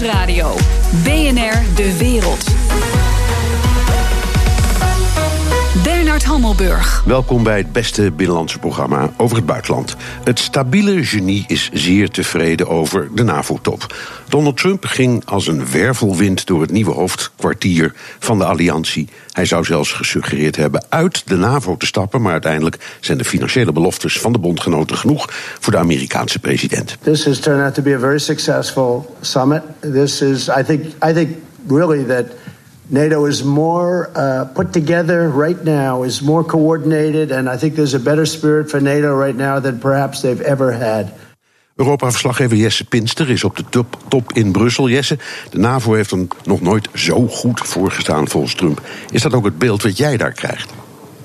Nieuwsradio. BNR De Wereld. Bernard Hammelburg. Welkom bij het beste binnenlandse programma over het buitenland. Het stabiele genie is zeer tevreden over de NAVO-top. Donald Trump ging als een wervelwind door het nieuwe hoofdkwartier van de alliantie. Hij zou zelfs gesuggereerd hebben uit de NAVO te stappen, maar uiteindelijk zijn de financiële beloftes van de bondgenoten genoeg voor de Amerikaanse president. This has turned out to be a very successful summit. This is, I think, I think really that. NATO is more uh, put together right now, is more coordinated, and I think there's a better spirit for NATO right now than perhaps they've ever had. Europa-verslaggever Jesse Pinster is op de top, in Brussel. Jesse, de NAVO heeft er nog nooit zo goed voorgestaan volgens Trump. Is dat ook het beeld wat jij daar krijgt?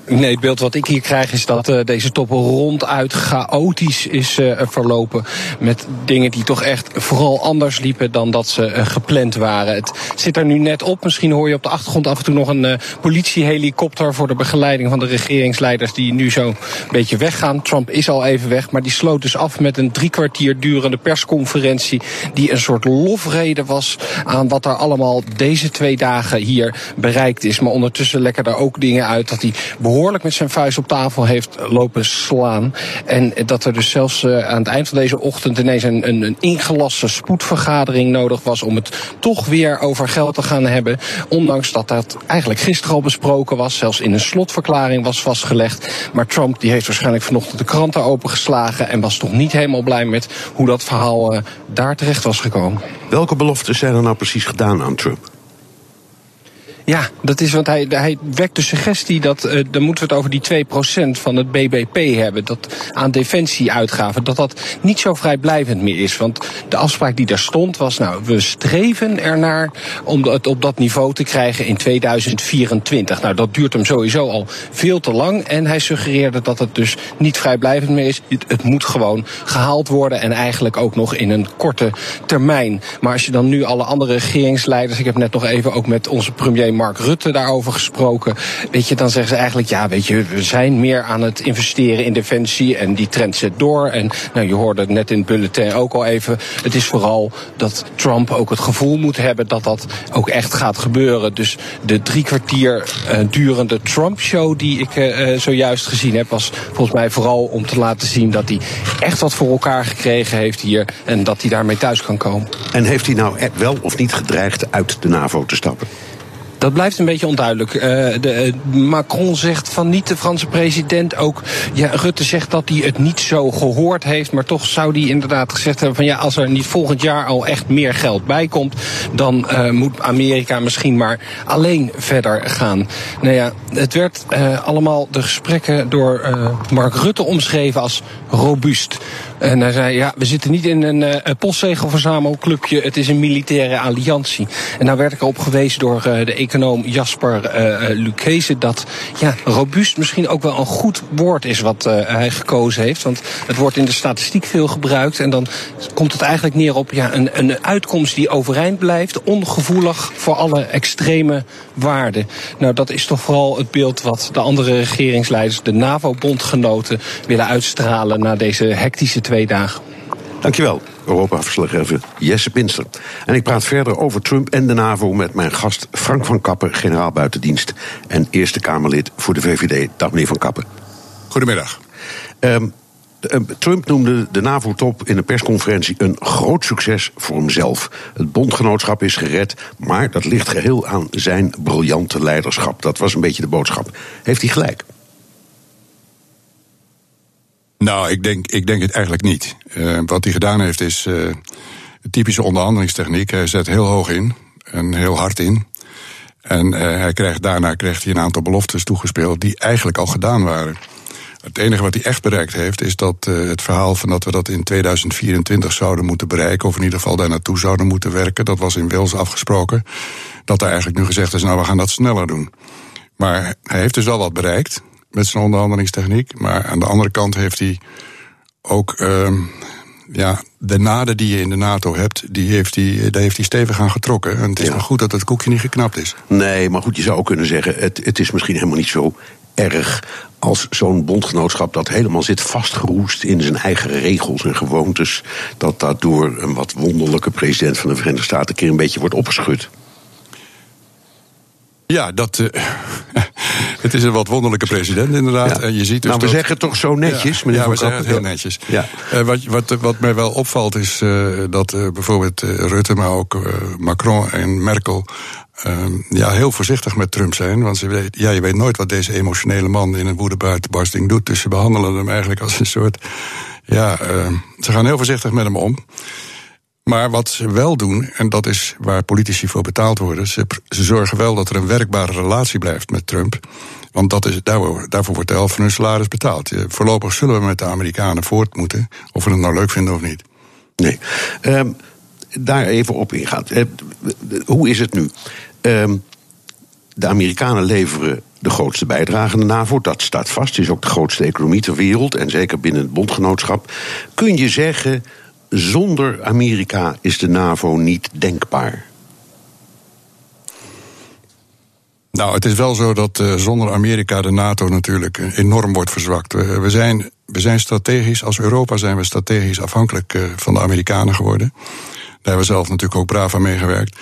Nee, het beeld wat ik hier krijg is dat uh, deze top ronduit chaotisch is uh, verlopen. Met dingen die toch echt vooral anders liepen dan dat ze uh, gepland waren. Het zit er nu net op. Misschien hoor je op de achtergrond af en toe nog een politiehelikopter voor de begeleiding van de regeringsleiders die nu zo een beetje weggaan. Trump is al even weg, maar die sloot dus af met een drie kwartier durende persconferentie die een soort lofrede was aan wat er allemaal deze twee dagen hier bereikt is. Maar ondertussen lekker er ook dingen uit dat hij behoorlijk met zijn vuist op tafel heeft lopen slaan. En dat er dus zelfs uh, aan het eind van deze ochtend ineens een, een, een ingelaste spoedvergadering nodig was om het toch weer over geld te gaan hebben. Ondanks dat dat eigenlijk gisteren al besproken was, zelfs in een slotverklaring was vastgelegd. Maar Trump die heeft waarschijnlijk vanochtend de kranten opengeslagen en was toch niet helemaal blij met hoe dat verhaal uh, daar terecht was gekomen. Welke beloften zijn er nou precies gedaan aan Trump? Ja, dat is want hij, hij wekt de suggestie dat, uh, dan moeten we het over die 2% van het BBP hebben, dat aan defensieuitgaven, dat dat niet zo vrijblijvend meer is. Want de afspraak die daar stond was, nou, we streven ernaar om het op dat niveau te krijgen in 2024. Nou, dat duurt hem sowieso al veel te lang en hij suggereerde dat het dus niet vrijblijvend meer is. Het moet gewoon gehaald worden en eigenlijk ook nog in een korte termijn. Maar als je dan nu alle andere regeringsleiders, ik heb net nog even ook met onze premier Mark Rutte daarover gesproken. Weet je, dan zeggen ze eigenlijk, ja, weet je, we zijn meer aan het investeren in defensie en die trend zet door. En nou, je hoorde het net in het bulletin ook al even. Het is vooral dat Trump ook het gevoel moet hebben dat dat ook echt gaat gebeuren. Dus de drie kwartier uh, durende Trump-show die ik uh, zojuist gezien heb, was volgens mij vooral om te laten zien dat hij echt wat voor elkaar gekregen heeft hier en dat hij daarmee thuis kan komen. En heeft hij nou wel of niet gedreigd uit de NAVO te stappen? Dat blijft een beetje onduidelijk. Uh, de, uh, Macron zegt van niet de Franse president. Ook ja, Rutte zegt dat hij het niet zo gehoord heeft. Maar toch zou hij inderdaad gezegd hebben van ja, als er niet volgend jaar al echt meer geld bij komt, dan uh, moet Amerika misschien maar alleen verder gaan. Nou ja, het werd allemaal de gesprekken door Mark Rutte omschreven als robuust. En hij zei, ja, we zitten niet in een uh, postzegelverzamelclubje, het is een militaire alliantie. En daar werd ik op gewezen door uh, de econoom Jasper uh, dat ja, robuust misschien ook wel een goed woord is wat hij gekozen heeft. Want het wordt in de statistiek veel gebruikt en dan komt het eigenlijk neer op ja, een, een uitkomst die overeind blijft, ongevoelig voor alle extreme waarden. Nou, dat is toch vooral het beeld wat de andere regeringsleiders, de NAVO-bondgenoten, willen uitstralen na deze hectische twee dagen. Dankjewel, Europa-verslaggever Jesse Pinster. En ik praat verder over Trump en de NAVO met mijn gast Frank van Kappen, generaal buitendienst en Eerste Kamerlid voor de VVD. Dag meneer van Kappen. Goedemiddag. Um, Trump noemde de NAVO-top in een persconferentie een groot succes voor hemzelf. Het bondgenootschap is gered, maar dat ligt geheel aan zijn briljante leiderschap. Dat was een beetje de boodschap. Heeft hij gelijk? Nou, ik denk, ik denk het eigenlijk niet. Uh, wat hij gedaan heeft is uh, typische onderhandelingstechniek. Hij zet heel hoog in en heel hard in. En uh, hij krijgt, daarna krijgt hij een aantal beloftes toegespeeld die eigenlijk al gedaan waren. Het enige wat hij echt bereikt heeft, is dat het verhaal van dat we dat in 2024 zouden moeten bereiken, of in ieder geval daar naartoe zouden moeten werken, dat was in Wales afgesproken. Dat er eigenlijk nu gezegd is, nou we gaan dat sneller doen. Maar hij heeft dus al wat bereikt met zijn onderhandelingstechniek. Maar aan de andere kant heeft hij ook uh, ja, de naden die je in de NATO hebt, die heeft hij, daar heeft hij stevig aan getrokken. En het is ja. maar goed dat het koekje niet geknapt is. Nee, maar goed, je zou ook kunnen zeggen, het, het is misschien helemaal niet zo erg als zo'n bondgenootschap dat helemaal zit vastgeroest in zijn eigen regels en gewoontes, dat dat door een wat wonderlijke president van de Verenigde Staten een keer een beetje wordt opgeschud? Ja, dat, uh, het is een wat wonderlijke president inderdaad. Ja. En je ziet dus nou, we dat, zeggen het toch zo netjes, ja, meneer ja, we zeggen het heel netjes. Ja. Uh, wat, wat, wat mij wel opvalt is uh, dat bijvoorbeeld Rutte, maar ook Macron en Merkel ehm, ja, heel voorzichtig met Trump zijn. Want ze weet, ja, je weet nooit wat deze emotionele man in een woedebuitenbarsting doet. Dus ze behandelen hem eigenlijk als een soort. Ja, ehm, ze gaan heel voorzichtig met hem om. Maar wat ze wel doen, en dat is waar politici voor betaald worden, ze, ze zorgen wel dat er een werkbare relatie blijft met Trump. Want dat is, daarvoor, daarvoor wordt de helft van hun salaris betaald. Voorlopig zullen we met de Amerikanen voort moeten, of we het nou leuk vinden of niet. Nee. Um, daar even op ingaan. Uh, hoe is het nu? Um, de Amerikanen leveren de grootste bijdrage aan de NAVO. Dat staat vast. Het is ook de grootste economie ter wereld. En zeker binnen het bondgenootschap. Kun je zeggen, zonder Amerika is de NAVO niet denkbaar? Nou, het is wel zo dat uh, zonder Amerika de NATO natuurlijk enorm wordt verzwakt. We, we, zijn, we zijn strategisch, als Europa zijn we strategisch afhankelijk uh, van de Amerikanen geworden. Daar hebben we zelf natuurlijk ook braaf aan meegewerkt.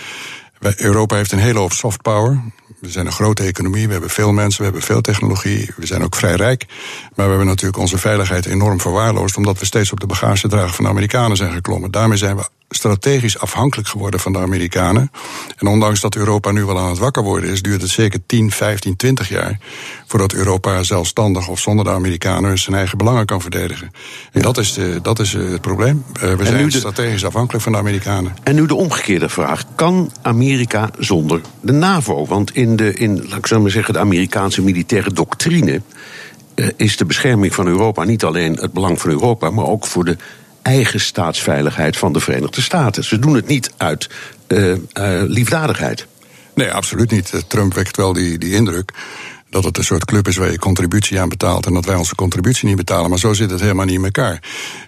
Europa heeft een hele hoop soft power. We zijn een grote economie, we hebben veel mensen, we hebben veel technologie, we zijn ook vrij rijk. Maar we hebben natuurlijk onze veiligheid enorm verwaarloosd, omdat we steeds op de bagagedrager van de Amerikanen zijn geklommen. Daarmee zijn we strategisch afhankelijk geworden van de Amerikanen. En ondanks dat Europa nu wel aan het wakker worden is, duurt het zeker 10, 15, 20 jaar voordat Europa zelfstandig of zonder de Amerikanen zijn eigen belangen kan verdedigen. En dat is, de, dat is het probleem. Uh, we en zijn de, strategisch afhankelijk van de Amerikanen. En nu de omgekeerde vraag: kan Amerika zonder de NAVO? Want in de, in, laat ik zo maar zeggen, de Amerikaanse militaire doctrine uh, is de bescherming van Europa niet alleen het belang van Europa, maar ook voor de eigen staatsveiligheid van de Verenigde Staten. Ze doen het niet uit uh, uh, liefdadigheid. Nee, absoluut niet. Trump wekt wel die, die indruk dat het een soort club is waar je contributie aan betaalt en dat wij onze contributie niet betalen. Maar zo zit het helemaal niet in elkaar.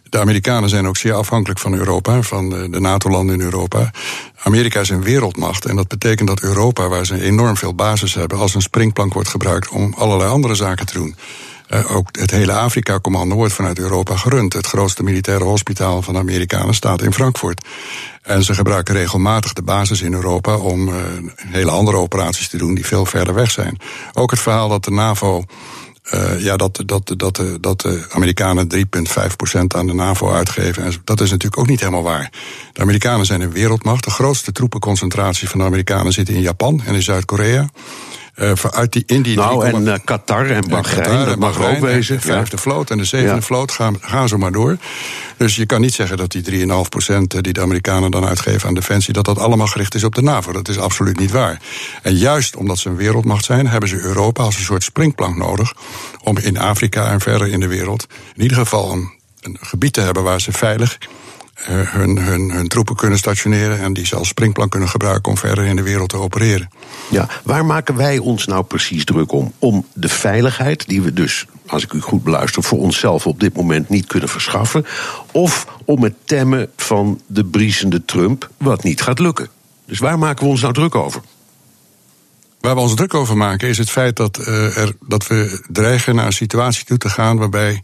De Amerikanen zijn ook zeer afhankelijk van Europa, van de NATO-landen in Europa. Amerika is een wereldmacht en dat betekent dat Europa, waar ze enorm veel basis hebben, als een springplank wordt gebruikt om allerlei andere zaken te doen. Uh, ook het hele Afrika-commando wordt vanuit Europa gerund. Het grootste militaire hospitaal van de Amerikanen staat in Frankfurt. En ze gebruiken regelmatig de basis in Europa om uh, hele andere operaties te doen die veel verder weg zijn. Ook het verhaal dat de NAVO. Uh, ja, dat, dat, dat, dat de Amerikanen 3,5% aan de NAVO uitgeven. En dat is natuurlijk ook niet helemaal waar. De Amerikanen zijn een wereldmacht. De grootste troepenconcentratie van de Amerikanen zit in Japan en in Zuid-Korea. Uh, uit die, in die nou, en uh, Qatar en Bahrein, dat mag ook wezen. De vijfde ja. vloot en de zevende ja. vloot, gaan, gaan zo maar door. Dus je kan niet zeggen dat die 3,5% die de Amerikanen dan uitgeven aan defensie... dat dat allemaal gericht is op de NAVO. Dat is absoluut niet waar. En juist omdat ze een wereldmacht zijn... hebben ze Europa als een soort springplank nodig... om in Afrika en verder in de wereld... in ieder geval een, een gebied te hebben waar ze veilig hun, hun, hun troepen kunnen stationeren en die ze als springplank kunnen gebruiken om verder in de wereld te opereren. Ja, waar maken wij ons nou precies druk om? Om de veiligheid, die we dus, als ik u goed beluister, voor onszelf op dit moment niet kunnen verschaffen, of om het temmen van de briesende Trump, wat niet gaat lukken? Dus waar maken we ons nou druk over? Waar we ons druk over maken is het feit dat, uh, er, dat we dreigen naar een situatie toe te gaan waarbij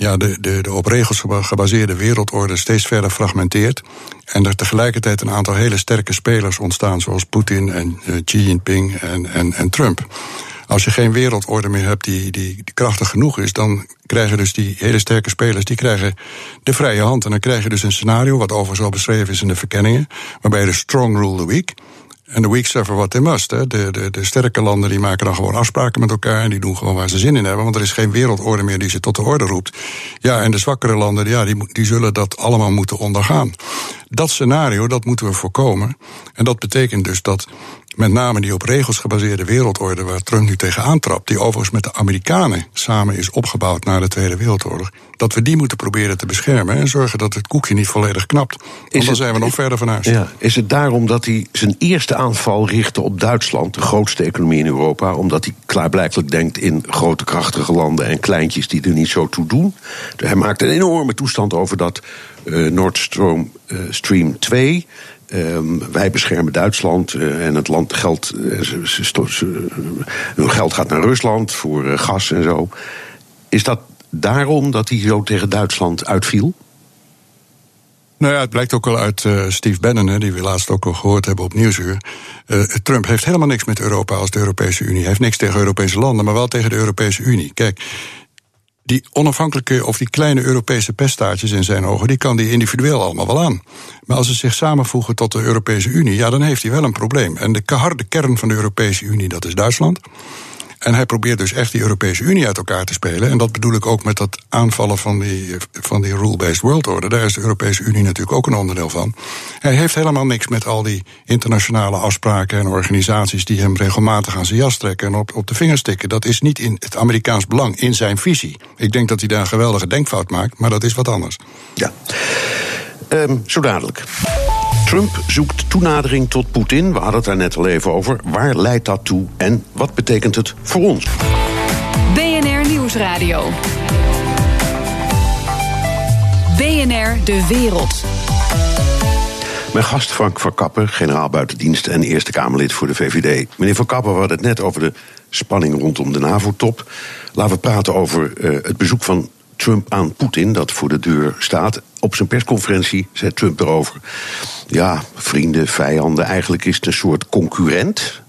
ja, de, de, de op regels gebaseerde wereldorde steeds verder fragmenteert. En er tegelijkertijd een aantal hele sterke spelers ontstaan, zoals Poetin en uh, Xi Jinping en, en, en Trump. Als je geen wereldorde meer hebt die, die, die krachtig genoeg is, dan krijgen dus die hele sterke spelers die krijgen de vrije hand. En dan krijg je dus een scenario, wat overigens al beschreven is in de verkenningen, waarbij de strong rule the weak. En de weak suffer what they must. Hè. De, de, de sterke landen die maken dan gewoon afspraken met elkaar en die doen gewoon waar ze zin in hebben. Want er is geen wereldorde meer die ze tot de orde roept. Ja, en de zwakkere landen, ja, die, die zullen dat allemaal moeten ondergaan. Dat scenario, dat moeten we voorkomen. En dat betekent dus dat met name die op regels gebaseerde wereldorde waar Trump nu tegenaan trapt, die overigens met de Amerikanen samen is opgebouwd na de Tweede Wereldoorlog, dat we die moeten proberen te beschermen en zorgen dat het koekje niet volledig knapt. Want dan zijn we nog verder van huis. Ja, is het daarom dat hij zijn eerste aanval richtte op Duitsland, de grootste economie in Europa, omdat hij klaarblijkelijk denkt in grote krachtige landen en kleintjes die er niet zo toe doen? Hij maakt een enorme toestand over dat uh, Nord Stream, uh, Stream 2. Um, wij beschermen Duitsland uh, en het land geld, ze, hun geld gaat naar Rusland voor gas en zo. Is dat daarom dat hij zo tegen Duitsland uitviel? Nou ja, het blijkt ook wel uit Steve Bannon, die we laatst ook al gehoord hebben op Nieuwsuur. Trump heeft helemaal niks met Europa als de Europese Unie. Hij heeft niks tegen Europese landen, maar wel tegen de Europese Unie. Kijk, die onafhankelijke of die kleine Europese peststaartjes in zijn ogen, die kan die individueel allemaal wel aan. Maar als ze zich samenvoegen tot de Europese Unie, ja, dan heeft hij wel een probleem. En de harde kern van de Europese Unie, dat is Duitsland. En hij probeert dus echt die Europese Unie uit elkaar te spelen. En dat bedoel ik ook met dat aanvallen van die, van die rule-based world order. Daar is de Europese Unie natuurlijk ook een onderdeel van. Hij heeft helemaal niks met al die internationale afspraken en organisaties die hem regelmatig aan zijn jas trekken en op, op de vingers stikken. Dat is niet in het Amerikaans belang, in zijn visie. Ik denk dat hij daar een geweldige denkfout maakt, maar dat is wat anders. Ja. Um, zo dadelijk. Trump zoekt toenadering tot Poetin. We hadden het daar net al even over. Waar leidt dat toe en wat betekent het voor ons? BNR Nieuwsradio. BNR De Wereld. Mijn gast Frank van Kappen, generaal buitendienst en Eerste Kamerlid voor de VVD. Meneer van Kappen, we hadden het net over de spanning rondom de NAVO-top. Laten we praten over uh, het bezoek van Trump aan Poetin, dat voor de deur staat. Op zijn persconferentie zei Trump erover: ja, vrienden, vijanden, eigenlijk is het een soort concurrent.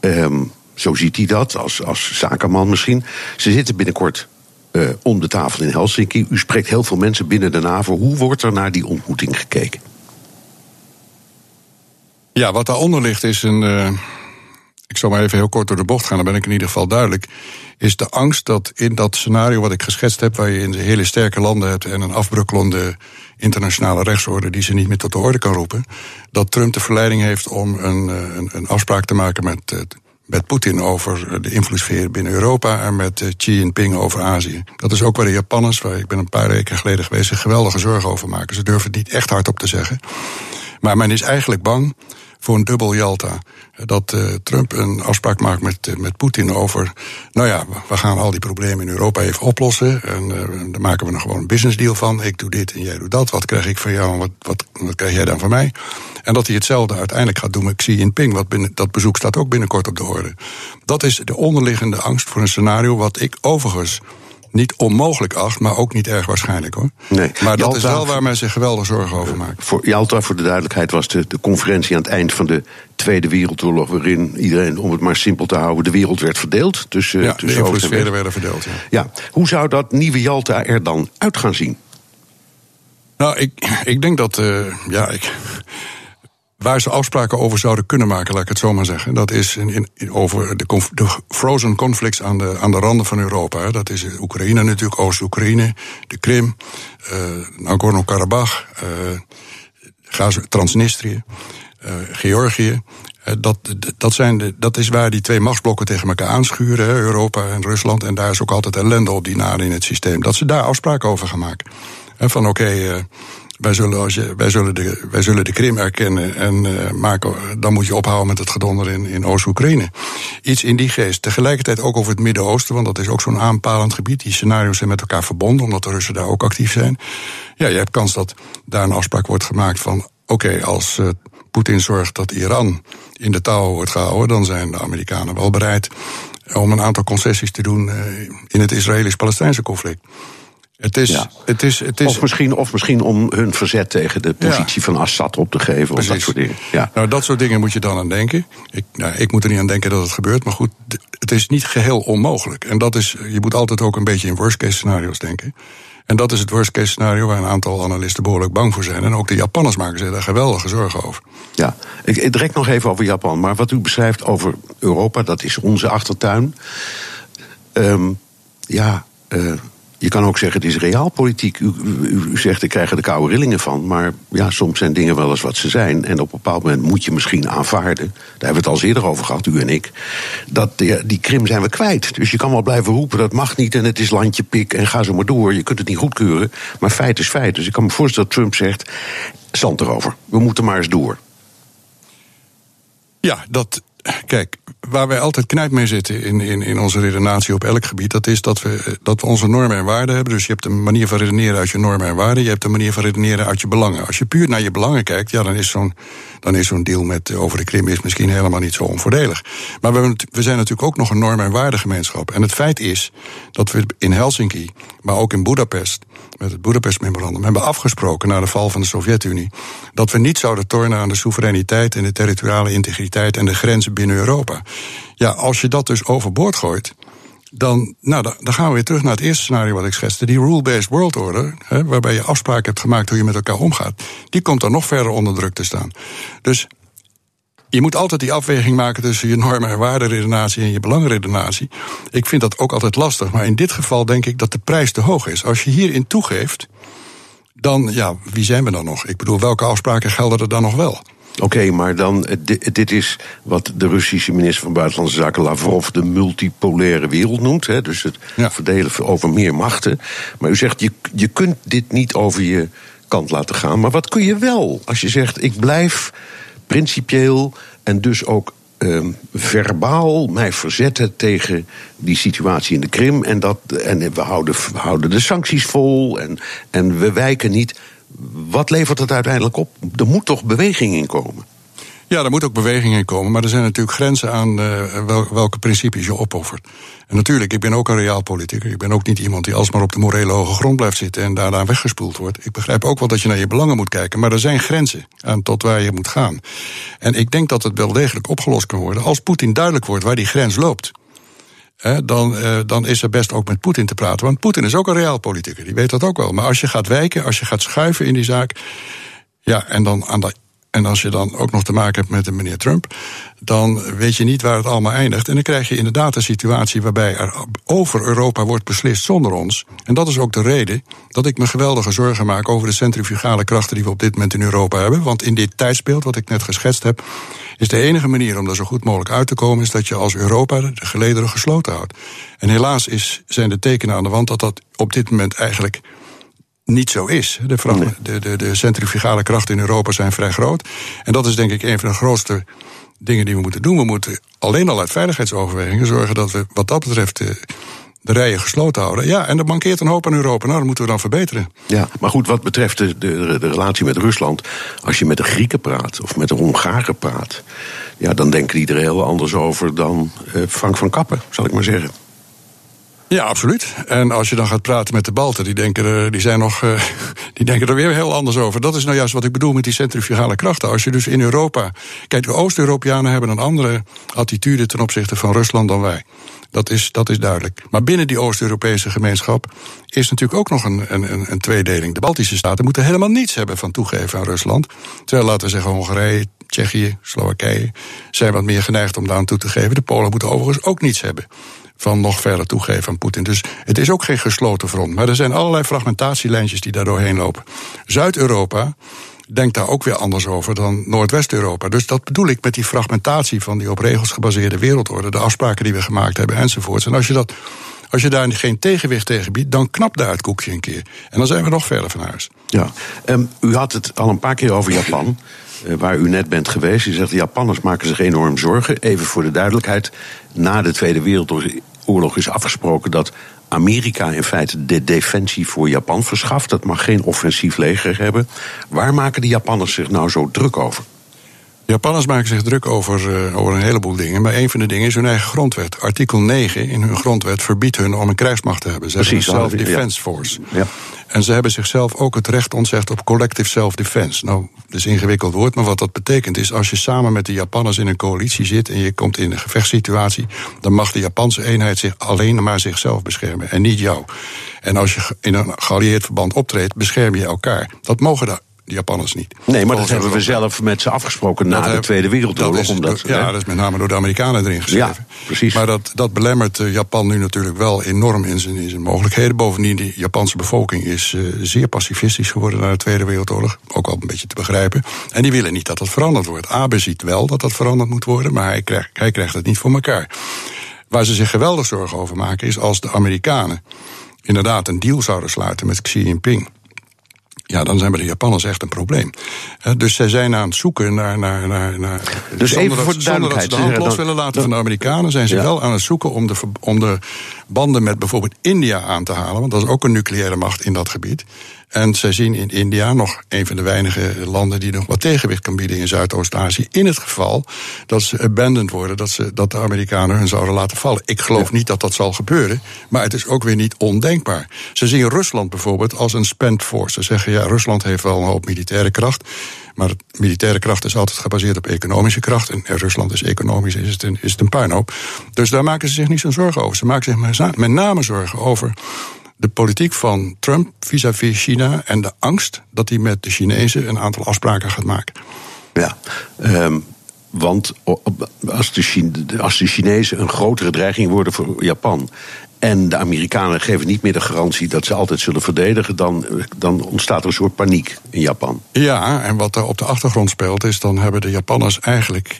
Um, zo ziet hij dat, als, als zakenman misschien. Ze zitten binnenkort uh, om de tafel in Helsinki. U spreekt heel veel mensen binnen de NAVO. Hoe wordt er naar die ontmoeting gekeken? Ja, wat daaronder ligt is een. Uh, ik zal maar even heel kort door de bocht gaan, dan ben ik in ieder geval duidelijk is de angst dat in dat scenario wat ik geschetst heb, waar je in hele sterke landen hebt en een afbrukkelende internationale rechtsorde die ze niet meer tot de orde kan roepen, dat Trump de verleiding heeft om een, eh, een, een afspraak te maken met, eh, met Poetin over de invloedssfeer binnen Europa en met eh, Xi Jinping over Azië. Dat is ook waar de Japanners, waar ik ben een paar weken geleden geweest, zich geweldige zorgen over maken. Ze durven het niet echt hardop te zeggen. Maar men is eigenlijk bang voor een dubbel Jalta. Dat uh, Trump een afspraak maakt met, uh, met Poetin over. Nou ja, we gaan al die problemen in Europa even oplossen. En uh, daar maken we nog gewoon een business deal van. Ik doe dit en jij doet dat. Wat krijg ik van jou en wat, wat, wat krijg jij dan van mij? En dat hij hetzelfde uiteindelijk gaat doen met Xi Jinping. Wat binnen, dat bezoek staat ook binnenkort op de orde. Dat is de onderliggende angst voor een scenario. Wat ik overigens niet onmogelijk acht, maar ook niet erg waarschijnlijk hoor. Nee. Maar dat Jalta, is wel waar men zich geweldig zorgen over maakt. Voor Jalta, voor de duidelijkheid, was de, de conferentie aan het eind van de Tweede Wereldoorlog, waarin iedereen, om het maar simpel te houden, de wereld werd verdeeld. Tussen, ja, tussen de sferen werden verdeeld. Ja. ja. Hoe zou dat nieuwe Jalta er dan uit gaan zien? Nou, ik, ik denk dat. Uh, ja, ik, Waar ze afspraken over zouden kunnen maken, laat ik het zo maar zeggen. Dat is in, in, over de, de, frozen conflicts aan de, aan de randen van Europa. Dat is Oekraïne natuurlijk, Oost-Oekraïne, de Krim, uh, Nagorno-Karabakh, uh, Transnistrië, uh, Georgië. Dat, dat, zijn de, dat is waar die twee machtsblokken tegen elkaar aanschuren, Europa en Rusland. En daar is ook altijd ellende op die naden in het systeem. Dat ze daar afspraken over gaan maken. En van oké, okay, wij zullen, als je, wij, zullen de, wij zullen de Krim erkennen en uh, maken, dan moet je ophouden met het gedonder in, in Oost-Oekraïne. Iets in die geest. Tegelijkertijd ook over het Midden-Oosten, want dat is ook zo'n aanpalend gebied. Die scenario's zijn met elkaar verbonden, omdat de Russen daar ook actief zijn. Ja, je hebt kans dat daar een afspraak wordt gemaakt van: oké, als uh, Poetin zorgt dat Iran in de touw wordt gehouden, dan zijn de Amerikanen wel bereid om een aantal concessies te doen uh, in het Israëlisch-Palestijnse conflict. Het is, ja. het is, het is... Of, misschien, of misschien om hun verzet tegen de positie ja. van Assad op te geven. Of dat soort dingen. Ja. Nou, dat soort dingen moet je dan aan denken. Ik, nou, ik moet er niet aan denken dat het gebeurt. Maar goed, het is niet geheel onmogelijk. En dat is, je moet altijd ook een beetje in worst case scenario's denken. En dat is het worst case scenario waar een aantal analisten behoorlijk bang voor zijn. En ook de Japanners maken zich daar geweldige zorgen over. Ja, ik, ik direct nog even over Japan. Maar wat u beschrijft over Europa, dat is onze achtertuin. Um, ja, uh, je kan ook zeggen, het is realpolitiek. U, u, u, zegt, ik krijg er de koude rillingen van. Maar ja, soms zijn dingen wel eens wat ze zijn. En op een bepaald moment moet je misschien aanvaarden. Daar hebben we het al eerder over gehad, u en ik. Dat die, die Krim zijn we kwijt. Dus je kan wel blijven roepen, dat mag niet en het is landje pik en ga zo maar door. Je kunt het niet goedkeuren. Maar feit is feit. Dus ik kan me voorstellen dat Trump zegt, zand erover. We moeten maar eens door. Ja, dat, Kijk, waar wij altijd knijp mee zitten in, in, in onze redenatie op elk gebied, dat is dat we, dat we onze normen en waarden hebben. Dus je hebt een manier van redeneren uit je normen en waarden, je hebt een manier van redeneren uit je belangen. Als je puur naar je belangen kijkt, ja, dan is zo'n zo'n deal met over de Krim is misschien helemaal niet zo onvoordelig. Maar we, we zijn natuurlijk ook nog een normen en waardengemeenschap. En het feit is dat we in Helsinki, maar ook in Budapest, met het Budapest-memorandum, hebben afgesproken na de val van de Sovjet-Unie dat we niet zouden tornen aan de soevereiniteit en de territoriale integriteit en de grenzen binnen Europa. Ja, als je dat dus overboord gooit, dan, nou, dan gaan we weer terug naar het eerste scenario wat ik schetste. Die rule-based world order, hè, waarbij je afspraken hebt gemaakt hoe je met elkaar omgaat, die komt dan nog verder onder druk te staan. Dus je moet altijd die afweging maken tussen je normen- en waarderedenatie en je belangenredenatie. Ik vind dat ook altijd lastig, maar in dit geval denk ik dat de prijs te hoog is. Als je hierin toegeeft, dan, ja, wie zijn we dan nog? Ik bedoel, welke afspraken gelden er dan nog wel? Oké, maar dan, dit, is wat de Russische minister van Buitenlandse Zaken Lavrov de multipolaire wereld noemt. Hè, dus het verdelen over meer machten. Maar u zegt, je, je kunt dit niet over je kant laten gaan. Maar wat kun je wel als je zegt, ik blijf principieel en dus ook um, verbaal mij verzetten tegen die situatie in de Krim. En, dat, en we, houden, we houden de sancties vol en, en we wijken niet. Wat levert het uiteindelijk op? Er moet toch beweging in komen? Ja, er moet ook beweging in komen. Maar er zijn natuurlijk grenzen aan uh, welke principes je opoffert. En natuurlijk, ik ben ook een realpoliticus. Ik ben ook niet iemand die alsmaar op de morele hoge grond blijft zitten en daarna weggespoeld wordt. Ik begrijp ook wel dat je naar je belangen moet kijken. Maar er zijn grenzen aan tot waar je moet gaan. En ik denk dat het wel degelijk opgelost kan worden als Poetin duidelijk wordt waar die grens loopt. dan, uh, dan is er best ook met Poetin te praten. Want Poetin is ook een realpoliticus, die weet dat ook wel. Maar als je gaat wijken, als je gaat schuiven in die zaak. Ja, en dan aan de en als je dan ook nog te maken hebt met een meneer Trump, dan weet je niet waar het allemaal eindigt. En dan krijg je inderdaad een situatie waarbij er over Europa wordt beslist zonder ons. En dat is ook de reden dat ik me geweldige zorgen maak over de centrifugale krachten die we op dit moment in Europa hebben. Want in dit tijdsbeeld, wat ik net geschetst heb, is de enige manier om daar zo goed mogelijk uit te komen, is dat je als Europa de gelederen gesloten houdt. En helaas is, zijn de tekenen aan de wand dat dat op dit moment eigenlijk niet zo is. De, de, de, de, centrifugale krachten in Europa zijn vrij groot. En dat is denk ik een van de grootste dingen die we moeten doen. We moeten alleen al uit veiligheidsoverwegingen zorgen dat we wat dat betreft de, de rijen gesloten houden. Ja, en er mankeert een hoop aan Europa. Nou, dat moeten we dan verbeteren. Ja, maar goed, wat betreft de, de, de relatie met Rusland. Als je met de Grieken praat of met de Hongaren praat. Ja, dan denken die er heel anders over dan eh, Frank van Kappen, zal ik maar zeggen. Ja, absoluut. En als je dan gaat praten met de Balten, die denken er, die zijn nog, uh, die denken er weer heel anders over. Dat is nou juist wat ik bedoel met die centrifugale krachten. Als je dus in Europa. Kijk, de Oost-Europeanen hebben een andere attitude ten opzichte van Rusland dan wij. Dat is, dat is duidelijk. Maar binnen die Oost-Europese gemeenschap is natuurlijk ook nog een, een, een tweedeling. De Baltische staten moeten helemaal niets hebben van toegeven aan Rusland. Terwijl, laten we zeggen, Hongarije, Tsjechië, Slowakije zijn wat meer geneigd om daar aan toe te geven. De Polen moeten overigens ook niets hebben van nog verder toegeven aan Poetin. Dus het is ook geen gesloten front. Maar er zijn allerlei fragmentatielijntjes die daar doorheen lopen. Zuid-Europa denkt daar ook weer anders over dan Noordwest-Europa. Dus dat bedoel ik met die fragmentatie van die op regels gebaseerde wereldorde, de afspraken die we gemaakt hebben enzovoorts. En als je dat. Als je daar geen tegenwicht tegen biedt, dan knapt daar het koekje een keer. En dan zijn we nog verder van huis. Ja, um, u had het al een paar keer over Japan. Eh, waar u net bent geweest. U zegt de Japanners maken zich enorm zorgen. Even voor de duidelijkheid. Na de Tweede Wereldoorlog is afgesproken dat Amerika in feite de defensie voor Japan verschaft. Dat mag geen offensief leger hebben. Waar maken de Japanners zich nou zo druk over? Japanners maken zich druk over, uh, over een heleboel dingen. Maar een van de dingen is hun eigen grondwet. Artikel 9 in hun grondwet verbiedt hun om een krijgsmacht te hebben. Ze Precies, hebben een self-defense force. Ja. En ze hebben zichzelf ook het recht ontzegd op collective self-defense. Nou, dat is een ingewikkeld woord, maar wat dat betekent is... als je samen met de Japanners in een coalitie zit... en je komt in een gevechtssituatie... dan mag de Japanse eenheid zich alleen maar zichzelf beschermen en niet jou. En als je in een geallieerd verband optreedt, bescherm je elkaar. Dat mogen de de Japanners niet. Nee, maar dat hebben we zelf met ze afgesproken na de Tweede Wereldoorlog. Dat omdat, ja, dat is met name door de Amerikanen erin geschreven. Ja, precies. Maar dat, dat belemmert eh, Japan nu natuurlijk wel enorm in zijn, in zijn mogelijkheden. Bovendien, de Japanse bevolking is uh, zeer pacifistisch geworden na de Tweede Wereldoorlog. Ook al een beetje te begrijpen. En die willen niet dat dat veranderd wordt. Abe ziet wel dat dat veranderd moet worden, maar hij krijgt, hij krijgt het niet voor elkaar. Waar ze zich geweldig zorgen over maken is als de Amerikanen inderdaad een deal zouden sluiten met Xi Jinping ja, dan zijn bij de Japanners echt een probleem. dus zij zijn aan het zoeken naar. naar, naar, naar dus even voor de zonder dat ze de hand los willen laten van de Amerikanen, zijn ze wel aan het zoeken om de, om de banden met bijvoorbeeld India aan te halen. Want dat is ook een nucleaire macht in dat gebied. En zij zien in India nog een van de weinige landen die nog wat tegenwicht kan bieden in Zuidoost-Azië. In het geval dat ze abandoned worden, dat, ze, dat de Amerikanen hun zouden laten vallen. Ik geloof niet dat dat zal gebeuren, maar het is ook weer niet ondenkbaar. Ze zien Rusland bijvoorbeeld als een spent force. Ze zeggen ja, Rusland heeft wel een hoop militaire kracht. Maar militaire kracht is altijd gebaseerd op economische kracht. En Rusland is economisch, is het een, is het een puinhoop. Dus daar maken ze zich niet zo'n zorgen over. Ze maken zich met name zorgen over de politiek van Trump vis-à-vis China en de angst dat hij met de Chinezen een aantal afspraken gaat maken. Ja, um, want als de Chinezen een grotere dreiging worden voor Japan. En de Amerikanen geven niet meer de garantie dat ze altijd zullen verdedigen, dan, dan ontstaat er een soort paniek in Japan. Ja, en wat er op de achtergrond speelt, is dan hebben de Japanners eigenlijk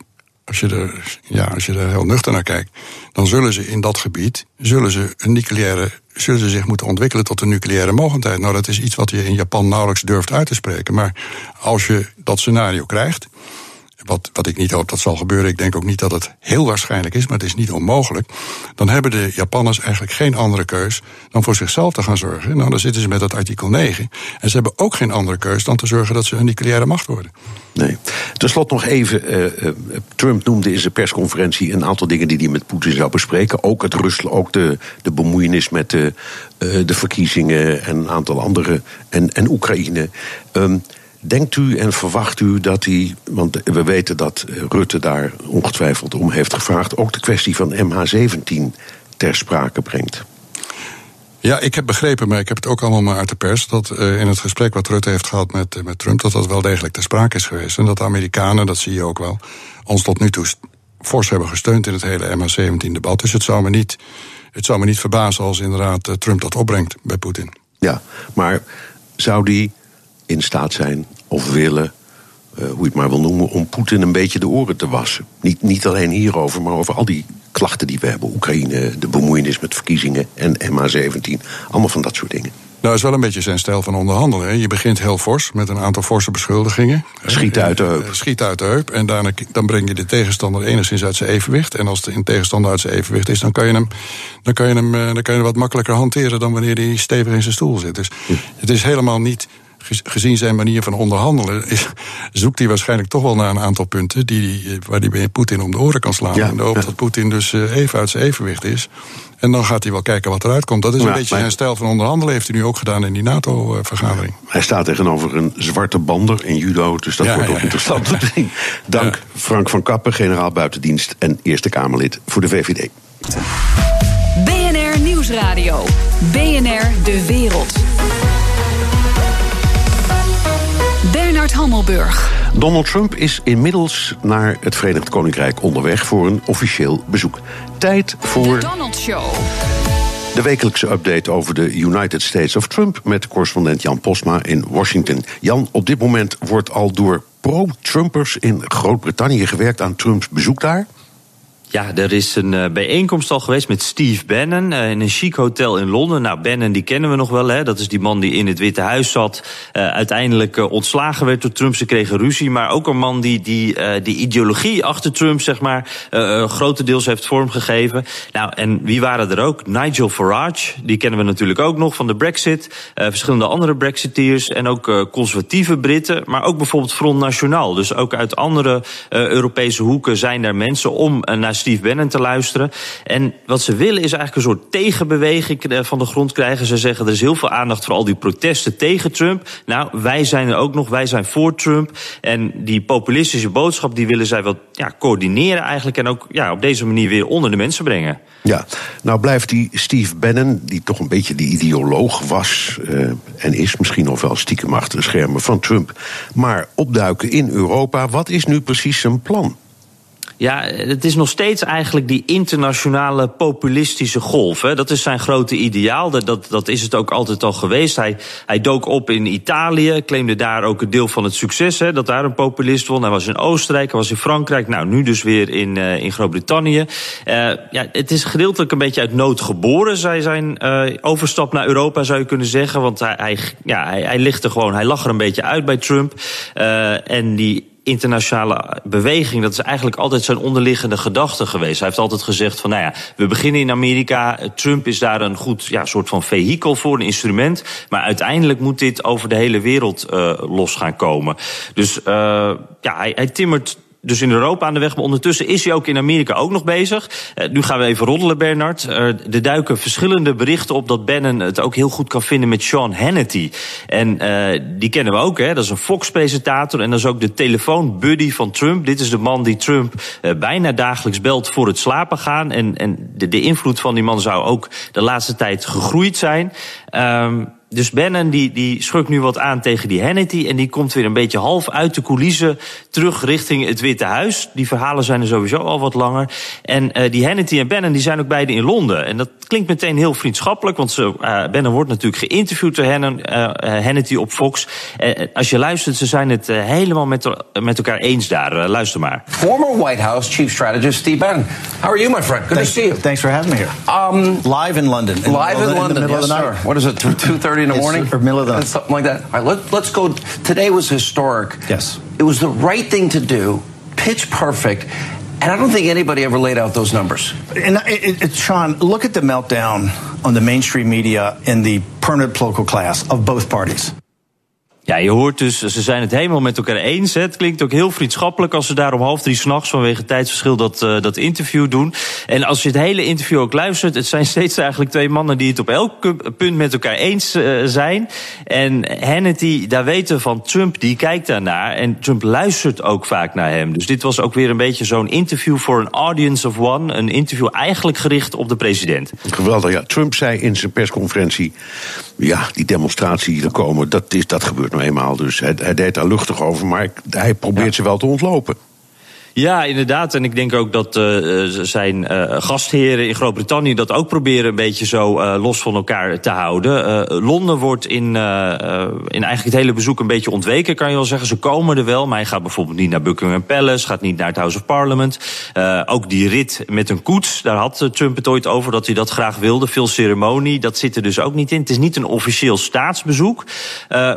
als je, er, ja, als je er heel nuchter naar kijkt, dan zullen ze in dat gebied zullen ze een nucleaire, zullen ze zich moeten ontwikkelen tot een nucleaire mogendheid. Nou, dat is iets wat je in Japan nauwelijks durft uit te spreken. Maar als je dat scenario krijgt, wat, wat ik niet hoop dat zal gebeuren. Ik denk ook niet dat het heel waarschijnlijk is, maar het is niet onmogelijk. Dan hebben de Japanners eigenlijk geen andere keus dan voor zichzelf te gaan zorgen. Nou, dan zitten ze met dat artikel 9. En ze hebben ook geen andere keus dan te zorgen dat ze een nucleaire macht worden. Nee. Ten slotte nog even. Uh, Trump noemde in zijn persconferentie een aantal dingen die hij met Poetin zou bespreken. Ook het Rusland, ook de, de bemoeienis met de, uh, de verkiezingen en een aantal andere. En, en Oekraïne. Um, Denkt u en verwacht u dat hij, want we weten dat Rutte daar ongetwijfeld om heeft gevraagd, ook de kwestie van MH17 ter sprake brengt? Ja, ik heb begrepen, maar ik heb het ook allemaal maar uit de pers, dat uh, in het gesprek wat Rutte heeft gehad met, uh, met Trump, dat dat wel degelijk ter sprake is geweest. En dat de Amerikanen, dat zie je ook wel, ons tot nu toe fors hebben gesteund in het hele MH17-debat. Dus het zou, me niet, het zou me niet verbazen als inderdaad Trump dat opbrengt bij Poetin. Ja, maar zou die in staat zijn of willen, uh, hoe je het maar wil noemen, om Poetin een beetje de oren te wassen. Niet, niet alleen hierover, maar over al die klachten die we hebben. Oekraïne, de bemoeienis met verkiezingen en MH17. Allemaal van dat soort dingen. Nou, is wel een beetje zijn stijl van onderhandelen. Je begint heel fors met een aantal forse beschuldigingen. Schiet uit de heup. Eh, schiet uit de heup. En daarna, dan breng je de tegenstander enigszins uit zijn evenwicht. En als de tegenstander uit zijn evenwicht is, dan kan je hem, dan kan je hem, eh, dan kan je hem wat makkelijker hanteren dan wanneer hij stevig in zijn stoel zit. Dus het is helemaal niet gezien zijn manier van onderhandelen, zoekt hij waarschijnlijk toch wel naar een aantal punten die, waar hij bij Poetin om de oren kan slaan. Ja, in de hoop dat Poetin dus eh, even uit zijn evenwicht is. En dan gaat hij wel kijken wat eruit komt. Dat is een beetje zijn stijl van onderhandelen. Heeft hij nu ook gedaan in die NATO-vergadering. Hij staat tegenover een zwarte bander in judo. Dus dat wordt ook interessant te zien. Dank Frank van Kappen, generaal buitendienst en Eerste Kamerlid voor de VVD. BNR Nieuwsradio. BNR De Wereld. Bernard Hammelburg. Donald Trump is inmiddels naar het Verenigd Koninkrijk onderweg voor een officieel bezoek. Tijd voor. De Donald Show. De wekelijkse update over de United States of Trump met correspondent Jan Posma in Washington. Jan, op dit moment wordt al door pro-Trumpers in Groot-Brittannië gewerkt aan Trumps bezoek daar. Ja, er is een uh, bijeenkomst al geweest met Steve Bannon uh, in een chic hotel in Londen. Nou, Bannon die kennen we nog wel, hè. Dat is die man die in het Witte Huis zat. Uh, uiteindelijk ontslagen werd door Trump. Ze kregen ruzie. Maar ook een man die die, die ideologie achter Trump, zeg maar, grotendeels heeft vormgegeven. Nou, en wie waren er ook? Nigel Farage, die kennen we natuurlijk ook nog van de Brexit. verschillende andere Brexiteers en ook conservatieve Britten. Maar ook bijvoorbeeld Front National. Dus ook uit andere Europese hoeken zijn er mensen om naar Steve Bannon te luisteren. En wat ze willen is eigenlijk een soort tegenbeweging eh, van de grond krijgen. Ze zeggen er is heel veel aandacht voor al die protesten tegen Trump. Nou, wij zijn er ook nog, wij zijn voor Trump. En die populistische boodschap die willen zij wat ja, coördineren eigenlijk. En ook ja, op deze manier weer onder de mensen brengen. Ja, nou blijft die Steve Bannon, die toch een beetje die ideoloog was uh, en is misschien nog wel stiekem achter de schermen van Trump, maar opduiken in Europa. Wat is nu precies zijn plan? Ja, het is nog steeds eigenlijk die internationale populistische golf. Hè. Dat is zijn grote ideaal. Dat, dat, dat is het ook altijd al geweest. Hij, hij dook op in Italië, claimde daar ook een deel van het succes. Hè, dat daar een populist won. Hij was in Oostenrijk, hij was in Frankrijk. Nou, nu dus weer in, uh, in Groot-Brittannië. Uh, ja, het is gedeeltelijk een beetje uit nood geboren. Zij zijn uh, overstap naar Europa, zou je kunnen zeggen. Want hij, hij, ja, hij, hij ligt er gewoon, hij lag er een beetje uit bij Trump. en die internationale beweging, dat is eigenlijk altijd zijn onderliggende gedachte geweest. Hij heeft altijd gezegd van, nou ja, we beginnen in Amerika. Trump is daar een goed ja, soort van vehikel voor, een instrument. Maar uiteindelijk moet dit over de hele wereld uh, los gaan komen. Dus uh, ja, hij, hij timmert dus in Europa aan de weg. Maar ondertussen is hij ook in Amerika ook nog bezig. Uh, nu gaan we even roddelen, Bernard. Er duiken verschillende berichten op dat Bannon het ook heel goed kan vinden met Sean Hannity. En uh, die kennen we ook, hè. Dat is een Fox-presentator en dat is ook de telefoonbuddy van Trump. Dit is de man die Trump bijna dagelijks belt voor het slapen gaan. En, en de, de invloed van die man zou ook de laatste tijd gegroeid zijn. Um, dus Bannon die, die schurkt nu wat aan tegen die Hannity. En die komt weer een beetje half uit de coulissen terug richting het Witte Huis. Die verhalen zijn er sowieso al wat langer. En uh, die Hannity en Bannon die zijn ook beide in Londen. En dat klinkt meteen heel vriendschappelijk. Want ze, uh, Bannon wordt natuurlijk geïnterviewd door Hannon, uh, Hannity op Fox. als je luistert, ze zijn het helemaal met, met elkaar eens daar. luister maar. Former White House Chief Strategist Steve Bannon. How are you, my friend? Good thanks, to see you. Thanks for having me here. Um, live in London. In live in London. In the middle yes, of the night. Sir. What is it? 2.30 in the It's morning? or middle of the night. Something like that. All right, let, let's go. Today was historic. Yes. It was the right thing to do, pitch perfect. And I don't think anybody ever laid out those numbers. And it, it, Sean, look at the meltdown on the mainstream media in the permanent political class of both parties. Ja, je hoort dus, ze zijn het helemaal met elkaar eens. Het klinkt ook heel vriendschappelijk als ze daar om half drie s'nachts vanwege tijdsverschil dat, uh, dat interview doen. En als je het hele interview ook luistert, het zijn steeds eigenlijk twee mannen die het op elk punt met elkaar eens uh, zijn. En Hannity, daar weten van Trump, die kijkt daarnaar. En Trump luistert ook vaak naar hem. Dus dit was ook weer een beetje zo'n interview voor een audience of one. Een interview eigenlijk gericht op de president. Geweldig, ja. Trump zei in zijn persconferentie, ja, die demonstratie die er komen, dat, is, dat gebeurt nou eenmaal. Dus hij, hij deed daar luchtig over, maar hij probeert ja. ze wel te ontlopen. Ja, inderdaad. En ik denk ook dat uh, zijn uh, gastheren in Groot-Brittannië dat ook proberen een beetje zo uh, los van elkaar te houden. Londen wordt in, in eigenlijk het hele bezoek een beetje ontweken, kan je wel zeggen. Ze komen er wel, maar hij gaat bijvoorbeeld niet naar Buckingham Palace, gaat niet naar het House of Parliament. ook die rit met een koets, daar had Trump het ooit over dat hij dat graag wilde. Veel ceremonie, dat zit er dus ook niet in. Het is niet een officieel staatsbezoek,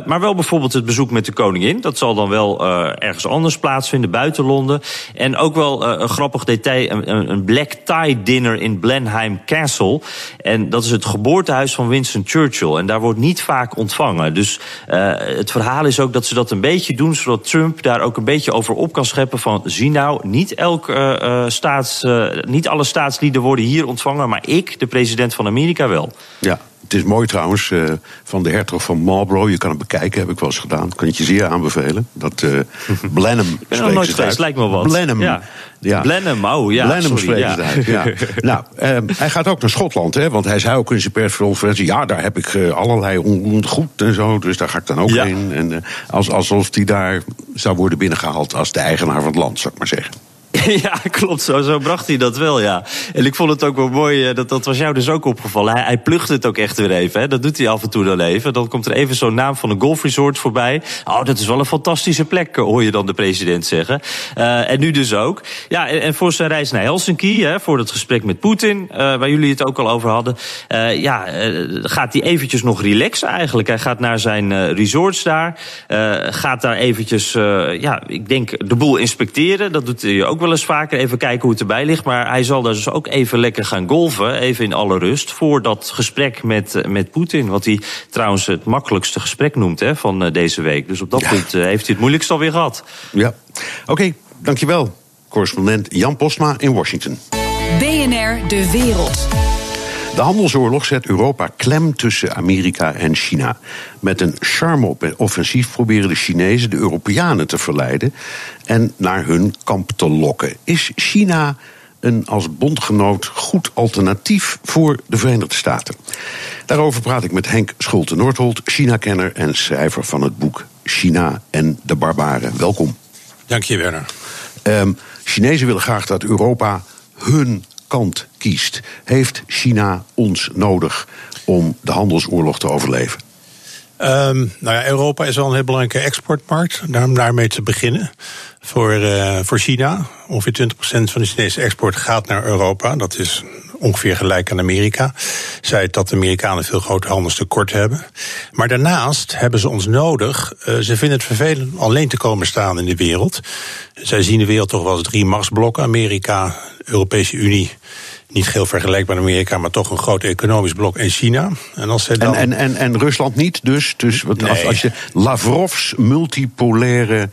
maar wel bijvoorbeeld het bezoek met de koningin. Dat zal dan wel ergens anders plaatsvinden, buiten Londen. En ook wel uh, een grappig detail, een, een, black tie dinner in Blenheim Castle. En dat is het geboortehuis van Winston Churchill. En daar wordt niet vaak ontvangen. Dus uh, het verhaal is ook dat ze dat een beetje doen, zodat Trump daar ook een beetje over op kan scheppen van zie nou, niet elk uh, staats, niet alle staatslieden worden hier ontvangen, maar ik, de president van Amerika, wel. Ja, het is mooi trouwens, uh, van de hertog van Marlborough. Je kan het bekijken, heb ik wel eens gedaan. Kan ik je zeer aanbevelen. Dat uh, Blenheim Ik ben nog nooit geweest, lijkt me wat. Blenheim. Ja. Ja. Blenheim, oh ja, Blenheim sorry, ja. het uit. Ja. nou, uh, hij gaat ook naar Schotland, hè, want hij zei ook in zijn persconferentie... ja, daar heb ik uh, allerlei ontgoed en zo, dus daar ga ik dan ook Ja. heen. En, uh, als, alsof hij daar zou worden binnengehaald als de eigenaar van het land, zou ik maar zeggen. Ja, klopt. Zo, zo bracht hij dat wel, ja. En ik vond het ook wel mooi, eh, dat, dat was jou dus ook opgevallen. Hij, plucht het ook echt weer even. Hè. Dat doet hij af en toe dan even. Dan komt er even zo'n naam van een golfresort voorbij. Oh, dat is wel een fantastische plek, eh, hoor je dan de president zeggen. Uh, en nu dus ook. Ja, en, voor zijn reis naar Helsinki, hè, voor het gesprek met Poetin, waar jullie het ook al over hadden. Ja, gaat hij eventjes nog relaxen eigenlijk. Hij gaat naar zijn resorts daar. gaat daar eventjes, ja, ik denk, de boel inspecteren. Dat doet hij ook wel eens vaker. Even kijken hoe het erbij ligt. Maar hij zal daar dus ook even lekker gaan golven. Even in alle rust. Voor dat gesprek met, met Poetin. Wat hij trouwens het makkelijkste gesprek noemt hè, van deze week. Dus op dat Ja. punt uh, heeft hij het moeilijkst alweer gehad. Ja, oké, dankjewel. Correspondent Jan Postma in Washington. BNR De Wereld. De handelsoorlog zet Europa klem tussen Amerika en China. Met een charme-offensief proberen de Chinezen de Europeanen te verleiden en naar hun kamp te lokken. Is China een als bondgenoot goed alternatief voor de Verenigde Staten? Daarover praat ik met Henk Schulte-Noordholt, China-kenner en schrijver van het boek China en de Barbaren. Welkom. Dank je, Werner. Um, Chinezen willen graag dat Europa hun kant kiest. Heeft China ons nodig om de handelsoorlog te overleven? Um, nou ja, Europa is wel een heel belangrijke exportmarkt. Daarom daarmee te beginnen. Voor, uh, voor China. Ongeveer 20% van de Chinese export gaat naar Europa. Dat is ongeveer gelijk aan Amerika. Zij dat de Amerikanen veel groter handelstekort hebben. Maar daarnaast hebben ze ons nodig. Uh, ze vinden het vervelend alleen te komen staan in de wereld. Zij zien de wereld toch wel als drie machtsblokken: Amerika, Europese Unie niet heel vergelijkbaar met Amerika, maar toch een groot economisch blok in China. En, als zij dan... en, en, en, Rusland niet, dus. dus als, als je Lavrovs multipolaire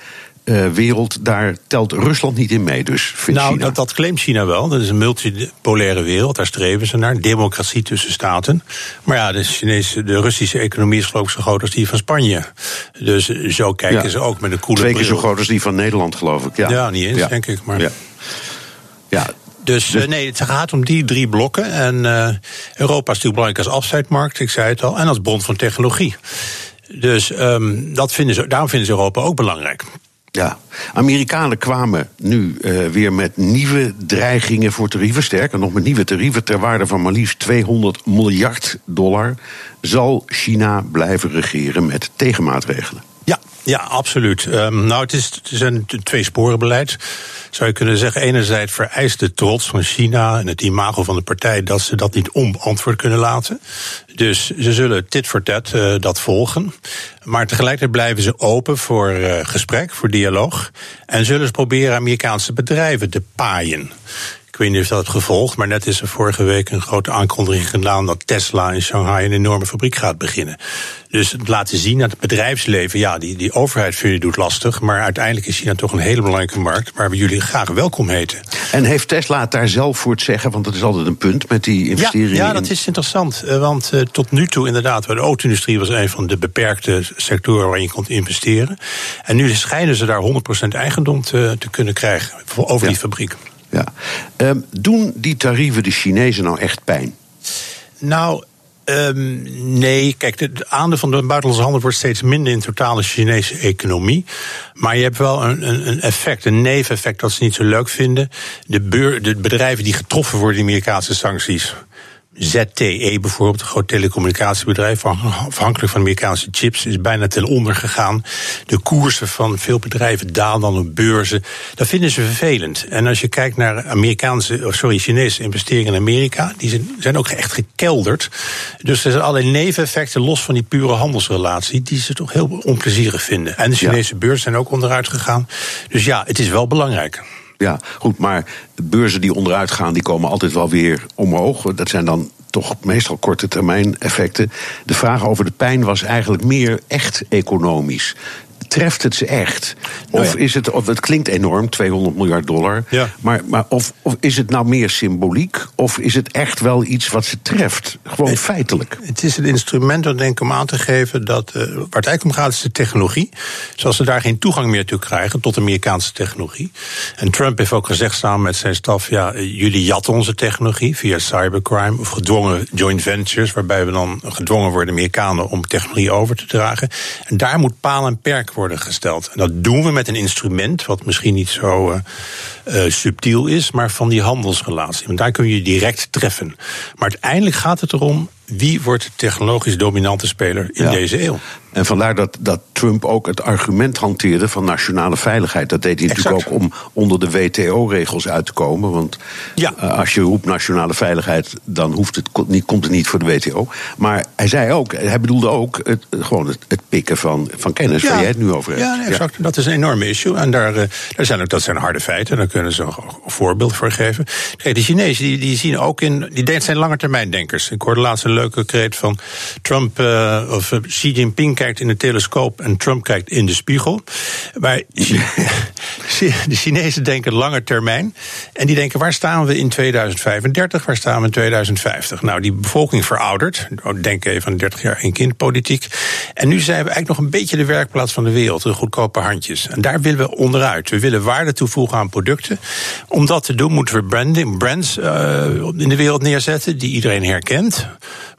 uh, wereld, daar telt Rusland niet in mee. Dus nou, Dat, dat claimt China wel. Dat is een multipolaire wereld, daar streven ze naar. Democratie tussen staten. Maar ja, de, Chinese, de Russische economie is geloof ik zo groot als die van Spanje. Dus zo kijken ze ook met een koele Twee keer zo groot als die van Nederland, geloof ik. Ja, ja niet eens, denk ik. Maar... Ja. ja, dus, dus uh, nee, het gaat om die drie blokken. En uh, Europa is natuurlijk belangrijk als afzetmarkt, ik zei het al, en als bron van technologie. Dus um, dat vinden ze, daarom vinden ze Europa ook belangrijk. Ja, Amerikanen kwamen nu uh, weer met nieuwe dreigingen voor tarieven. Sterker nog, met nieuwe tarieven ter waarde van maar liefst 200 miljard dollar. Zal China blijven regeren met tegenmaatregelen? Ja, ja absoluut. Um, nou, het is, het een tweesporenbeleid zou je kunnen zeggen, enerzijds vereist de trots van China en het imago van de partij dat ze dat niet onbeantwoord kunnen laten. Dus ze zullen tit voor tat uh, dat volgen. Maar tegelijkertijd blijven ze open voor uh, gesprek, voor dialoog. En zullen ze proberen Amerikaanse bedrijven te paaien. Ik weet niet of dat het gevolgd, maar net is er vorige week een grote aankondiging gedaan dat Tesla in Shanghai een enorme fabriek gaat beginnen. Dus het laten zien dat het bedrijfsleven, ja, die, die overheid vind je doet lastig, maar uiteindelijk is China toch een hele belangrijke markt waar we jullie graag welkom heten. En heeft Tesla het daar zelf voor te zeggen? Want dat is altijd een punt met die investeringen. Ja, ja dat is interessant. Eh, want uh, tot nu toe inderdaad, de auto-industrie was een van de beperkte sectoren waarin je kon investeren. En nu schijnen ze daar 100% eigendom te, te kunnen krijgen over die fabriek. Ja. Um, doen die tarieven de Chinezen nou echt pijn? Nou, Um, nee, kijk, het aandeel van de buitenlandse handel wordt steeds minder in de totale Chinese economie. Maar je hebt wel een, een, effect, een neveneffect dat ze niet zo leuk vinden. De, de bedrijven die getroffen worden in Amerikaanse sancties. ZTE bijvoorbeeld, een groot telecommunicatiebedrijf, afhankelijk van Amerikaanse chips, is bijna ten onder gegaan. De koersen van veel bedrijven dalen dan op beurzen. Dat vinden ze vervelend. En als je kijkt naar Amerikaanse, sorry, Chinese investeringen in Amerika, die zijn ook echt gekelderd. Dus er zijn allerlei neveneffecten los van die pure handelsrelatie, die ze toch heel onplezierig vinden. En de Chinese ja. beurzen zijn ook onderuit gegaan. Dus ja, het is wel belangrijk. Ja, goed, maar beurzen die onderuit gaan, die komen altijd wel weer omhoog. Dat zijn dan toch meestal korte termijn effecten. De vraag over de pijn was eigenlijk meer echt economisch treft het ze echt? Nou of is het, of het klinkt enorm, 200 miljard dollar. Ja. Maar, maar of, of is het nou meer symboliek? Of is het echt wel iets wat ze treft? Gewoon feitelijk. Het is een instrument denk ik, om aan te geven dat. Uh, waar het eigenlijk om gaat, is de technologie. Zoals ze daar geen toegang meer toe krijgen tot Amerikaanse technologie. En Trump heeft ook gezegd samen met zijn staf: ja, jullie jatten onze technologie via cybercrime of gedwongen joint ventures, waarbij we dan gedwongen worden Amerikanen om technologie over te dragen. En daar moet paal en perk worden gesteld. En dat doen we met een instrument wat misschien niet zo uh, uh, subtiel is, maar van die handelsrelatie. Want daar kun je direct treffen. Maar uiteindelijk gaat het erom wie wordt de technologisch dominante speler in deze eeuw. En vandaar dat, dat Trump ook het argument hanteerde van nationale veiligheid. Dat deed hij exact. natuurlijk ook om onder de WTO-regels uit te komen. Want ja. uh, als je roept nationale veiligheid, dan hoeft het, niet, komt het niet voor de WTO. Maar hij zei ook, hij bedoelde ook het, gewoon het, het pikken van, van kennis, ja. waar jij het nu over hebt. Ja, exact. Ja. Dat is een enorme issue. En daar, uh, daar zijn ook, dat zijn harde feiten. Daar kunnen ze een voorbeeld voor geven. Kijk, de Chinezen die, die zien ook in. Die zijn langetermijndenkers. Ik hoorde laatst een leuke kreet van Trump uh, of Xi Jinping kijkt in de telescoop en Trump kijkt in de spiegel. Maar de Chinezen denken lange termijn. En die denken, waar staan we in 2035? Waar staan we in 2050? Nou, die bevolking veroudert. Denk even aan 30 jaar één kind politiek. En nu zijn we eigenlijk nog een beetje de werkplaats van de wereld. De goedkope handjes. En daar willen we onderuit. We willen waarde toevoegen aan producten. Om dat te doen moeten we branding, brands uh, in de wereld neerzetten die iedereen herkent.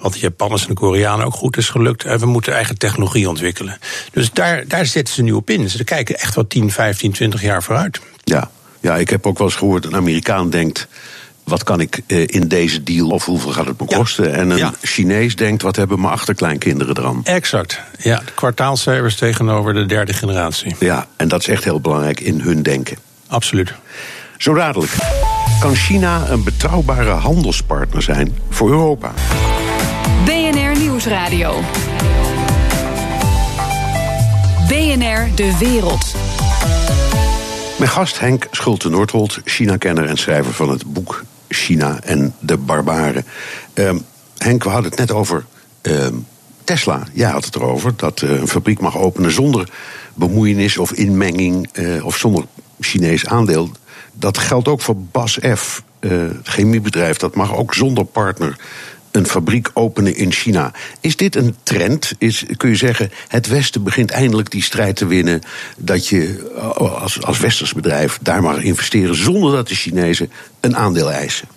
Wat de Japanners en de Koreanen ook goed is gelukt. En we moeten eigen technologie ontwikkelen. Dus daar, daar zetten ze nu op in. Ze kijken echt wel 10, 15, 20 jaar vooruit. Ja. Ja, ik heb ook wel eens gehoord, een Amerikaan denkt... wat kan ik eh, in deze deal of hoeveel gaat het me kosten? En een Ja. Chinees denkt, wat hebben mijn achterkleinkinderen eraan? Exact. Ja, de kwartaalcijfers tegenover de derde generatie. Ja, en dat is echt heel belangrijk in hun denken. Absoluut. Zo dadelijk. Kan China een betrouwbare handelspartner zijn voor Europa? BNR Nieuwsradio. BNR De Wereld. Mijn gast Henk Schulte-Noordholt, China-kenner en schrijver van het boek China en de Barbaren. Ehm, Henk, we hadden het net over ehm, Tesla. Jij had het erover dat eh, een fabriek mag openen zonder bemoeienis of inmenging eh, of zonder Chinees aandeel. Dat geldt ook voor BASF, eh, het chemiebedrijf. Dat mag ook zonder partner een fabriek openen in China. Is dit een trend? Is, kun je zeggen, het Westen begint eindelijk die strijd te winnen... dat je eh, als, als westers bedrijf daar mag investeren... zonder dat de Chinezen een aandeel eisen?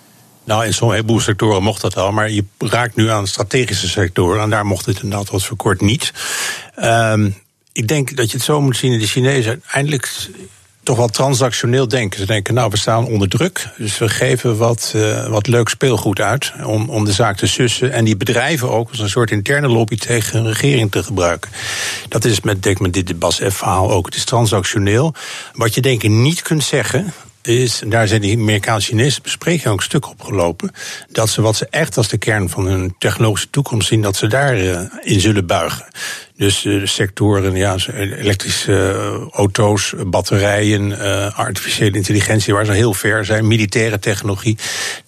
Nou, in zo'n heleboel sectoren mocht dat al, maar je raakt nu aan strategische sectoren en daar mocht het inderdaad wat verkort niet. Ehm, ik denk dat je het zo moet zien: de Chinezen uiteindelijk toch wel transactioneel denken. Ze denken, nou, we staan onder druk, dus we geven wat, uh, wat leuk speelgoed uit om, om de zaak te sussen. En die bedrijven ook als een soort interne lobby tegen een regering te gebruiken. Dat is met, dit Bas F-verhaal ook. Het is transactioneel. Wat je denk ik niet kunt zeggen, is, daar zijn die Amerikaanse-Chinese besprekingen ook een stuk opgelopen, dat ze wat ze echt als de kern van hun technologische toekomst zien, dat ze daarin in zullen buigen. Dus de sectoren, ja, elektrische auto's, batterijen, artificiële intelligentie, waar ze heel ver zijn, militaire technologie.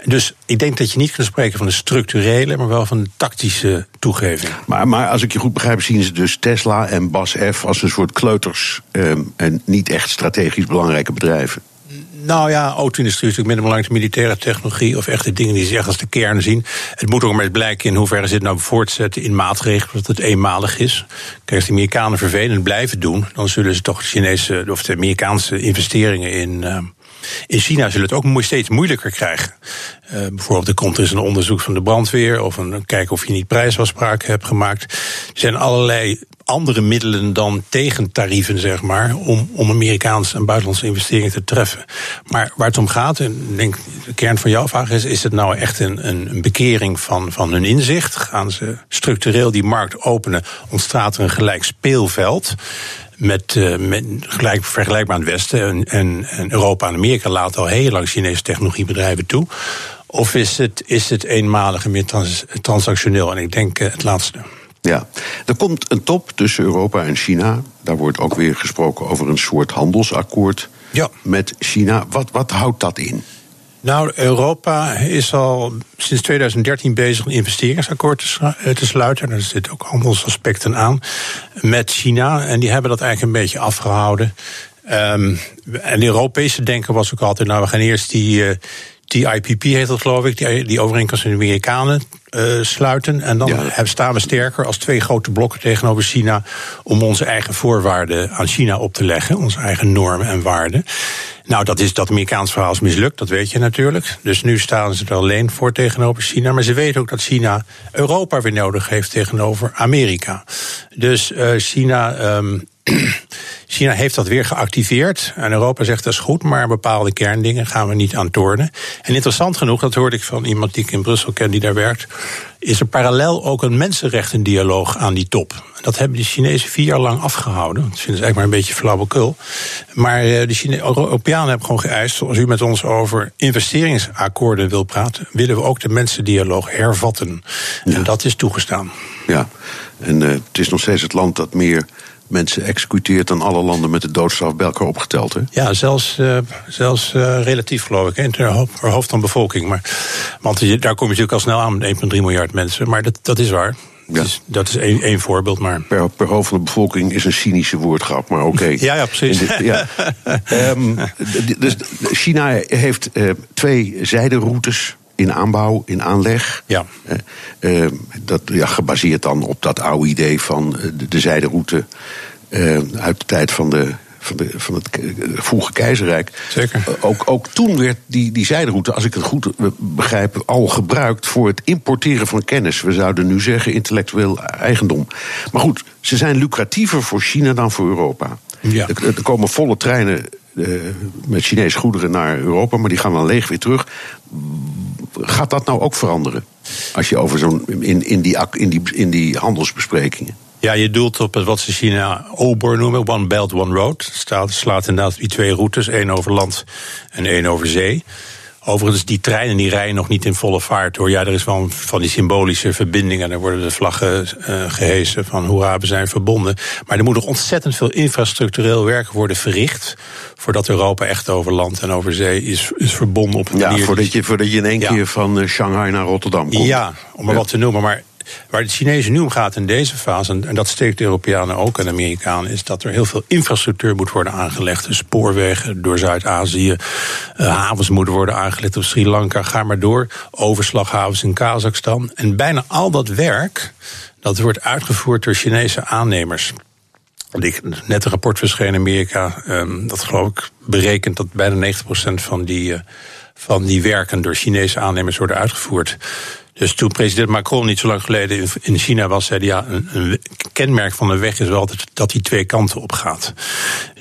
Dus ik denk dat je niet kunt spreken van een structurele, maar wel van een tactische toegeving. Maar, maar als ik je goed begrijp, zien ze dus Tesla en BASF als een soort kleuters um, en niet echt strategisch belangrijke bedrijven. Nou ja, auto-industrie is natuurlijk minder belangrijk dan militaire technologie of echte dingen die ze echt als de kern zien. Het moet ook maar eens blijken in hoeverre ze het nou voortzetten in maatregelen, dat het eenmalig is. Kijk, als de Amerikanen vervelend blijven doen, dan zullen ze toch de Chinese of de Amerikaanse investeringen in. Uh, in China zullen het ook steeds moeilijker krijgen. Uh, bijvoorbeeld, er komt eens een onderzoek van de brandweer of een kijken of je niet prijsafspraken hebt gemaakt. Er zijn allerlei andere middelen dan tegentarieven, zeg maar, om, om Amerikaanse en buitenlandse investeringen te treffen. Maar waar het om gaat, en denk de kern van jouw vraag is: is het nou echt een, een, een bekering van, van hun inzicht? Gaan ze structureel die markt openen? Ontstaat er een gelijk speelveld? Met, uh, met gelijk, vergelijkbaar aan het Westen en, en, en Europa en Amerika laten al heel lang Chinese technologiebedrijven toe. Of is het, is het eenmalig en meer trans, transactioneel? En ik denk uh, het laatste. Ja, er komt een top tussen Europa en China. Daar wordt ook weer gesproken over een soort handelsakkoord ja. met China. Wat, wat houdt dat in? Nou, Europa is al sinds 2013 bezig een investeringsakkoord te sluiten. Daar zitten ook handelsaspecten aan met China. En die hebben dat eigenlijk een beetje afgehouden. Um, en de Europese denken was ook altijd, nou, we gaan eerst die. Uh, TIPP heet dat geloof ik, die, die overeenkomst met de Amerikanen uh, sluiten. En dan ja. staan we sterker als twee grote blokken tegenover China om onze eigen voorwaarden aan China op te leggen, onze eigen normen en waarden. Nou, dat is dat Amerikaans verhaal is mislukt, dat weet je natuurlijk. Dus nu staan ze er alleen voor tegenover China. Maar ze weten ook dat China Europa weer nodig heeft tegenover Amerika. Dus uh, China. Um, China heeft dat weer geactiveerd. En Europa zegt dat is goed, maar bepaalde kerndingen gaan we niet aan tornen. En interessant genoeg, dat hoorde ik van iemand die ik in Brussel ken die daar werkt. Is er parallel ook een mensenrechtendialoog aan die top. Dat hebben de Chinezen vier jaar lang afgehouden. Dat vinden ze eigenlijk maar een beetje flauwekul. Maar de Chine Europeanen hebben gewoon geëist. Als u met ons over investeringsakkoorden wil praten, willen we ook de mensendialoog hervatten. Ja. En dat is toegestaan. Ja, en uh, het is nog steeds het land dat meer mensen executeert dan alle landen met de doodstraf bij elkaar opgeteld. Hè? Ja, zelfs, uh, zelfs uh, relatief geloof ik, per hoofd van bevolking. Maar, want daar kom je natuurlijk al snel aan met 1,3 miljard mensen. Maar dat, dat is waar. Ja. Dus dat is één, één voorbeeld, maar... Per, per hoofd van de bevolking is een cynische woordgrap, maar oké. Okay. ja, ja, precies. Dit, ja. um, dus China heeft uh, twee zijderoutes in aanbouw, in aanleg. Ja. Uh, uh, dat, ja, gebaseerd dan op dat oude idee van de, de zijderoute uh, uit de tijd van, de, van, het vroege keizerrijk. Zeker. ook, ook toen werd die, die zijderoute, als ik het goed begrijp, al gebruikt voor het importeren van kennis. We zouden nu zeggen intellectueel eigendom. Maar goed, ze zijn lucratiever voor China dan voor Europa. Ja. Er, er komen volle treinen eh, met Chinese goederen naar Europa, maar die gaan dan leeg weer terug. Gaat dat nou ook veranderen? Als je over zo'n in, in, die, in, die, in die handelsbesprekingen. Ja, je doelt op het wat ze China OBOR noemen, One Belt, One Road. Staat, slaat inderdaad die twee routes, één over land en één over zee. Overigens, die treinen die rijden nog niet in volle vaart hoor. Ja, er is wel van die symbolische verbindingen. Er worden de vlaggen uh, gehesen van hoera, we zijn verbonden. Maar er moet nog ontzettend veel infrastructureel werk worden verricht. Voordat Europa echt over land en over zee is, is verbonden op een ja, manier. Voordat je, voordat je in één Ja. keer van eh, Shanghai naar Rotterdam komt. Ja, om maar Ja. wat te noemen. Maar waar de Chinezen nu om gaat in deze fase, en, dat steekt de Europeanen ook en de Amerikanen, is dat er heel veel infrastructuur moet worden aangelegd. Spoorwegen door Zuid-Azië, eh, havens moeten worden aangelegd op Sri Lanka, ga maar door. Overslaghavens in Kazachstan. En bijna al dat werk, dat wordt uitgevoerd door Chinese aannemers. Net een rapport verscheen in Amerika, ehm, dat geloof ik berekent dat bijna 90% van die, eh, van die werken door Chinese aannemers worden uitgevoerd. Dus toen president Macron niet zo lang geleden in- in China was, zei hij ja, een, een kenmerk van een weg is wel altijd dat die twee kanten op gaat.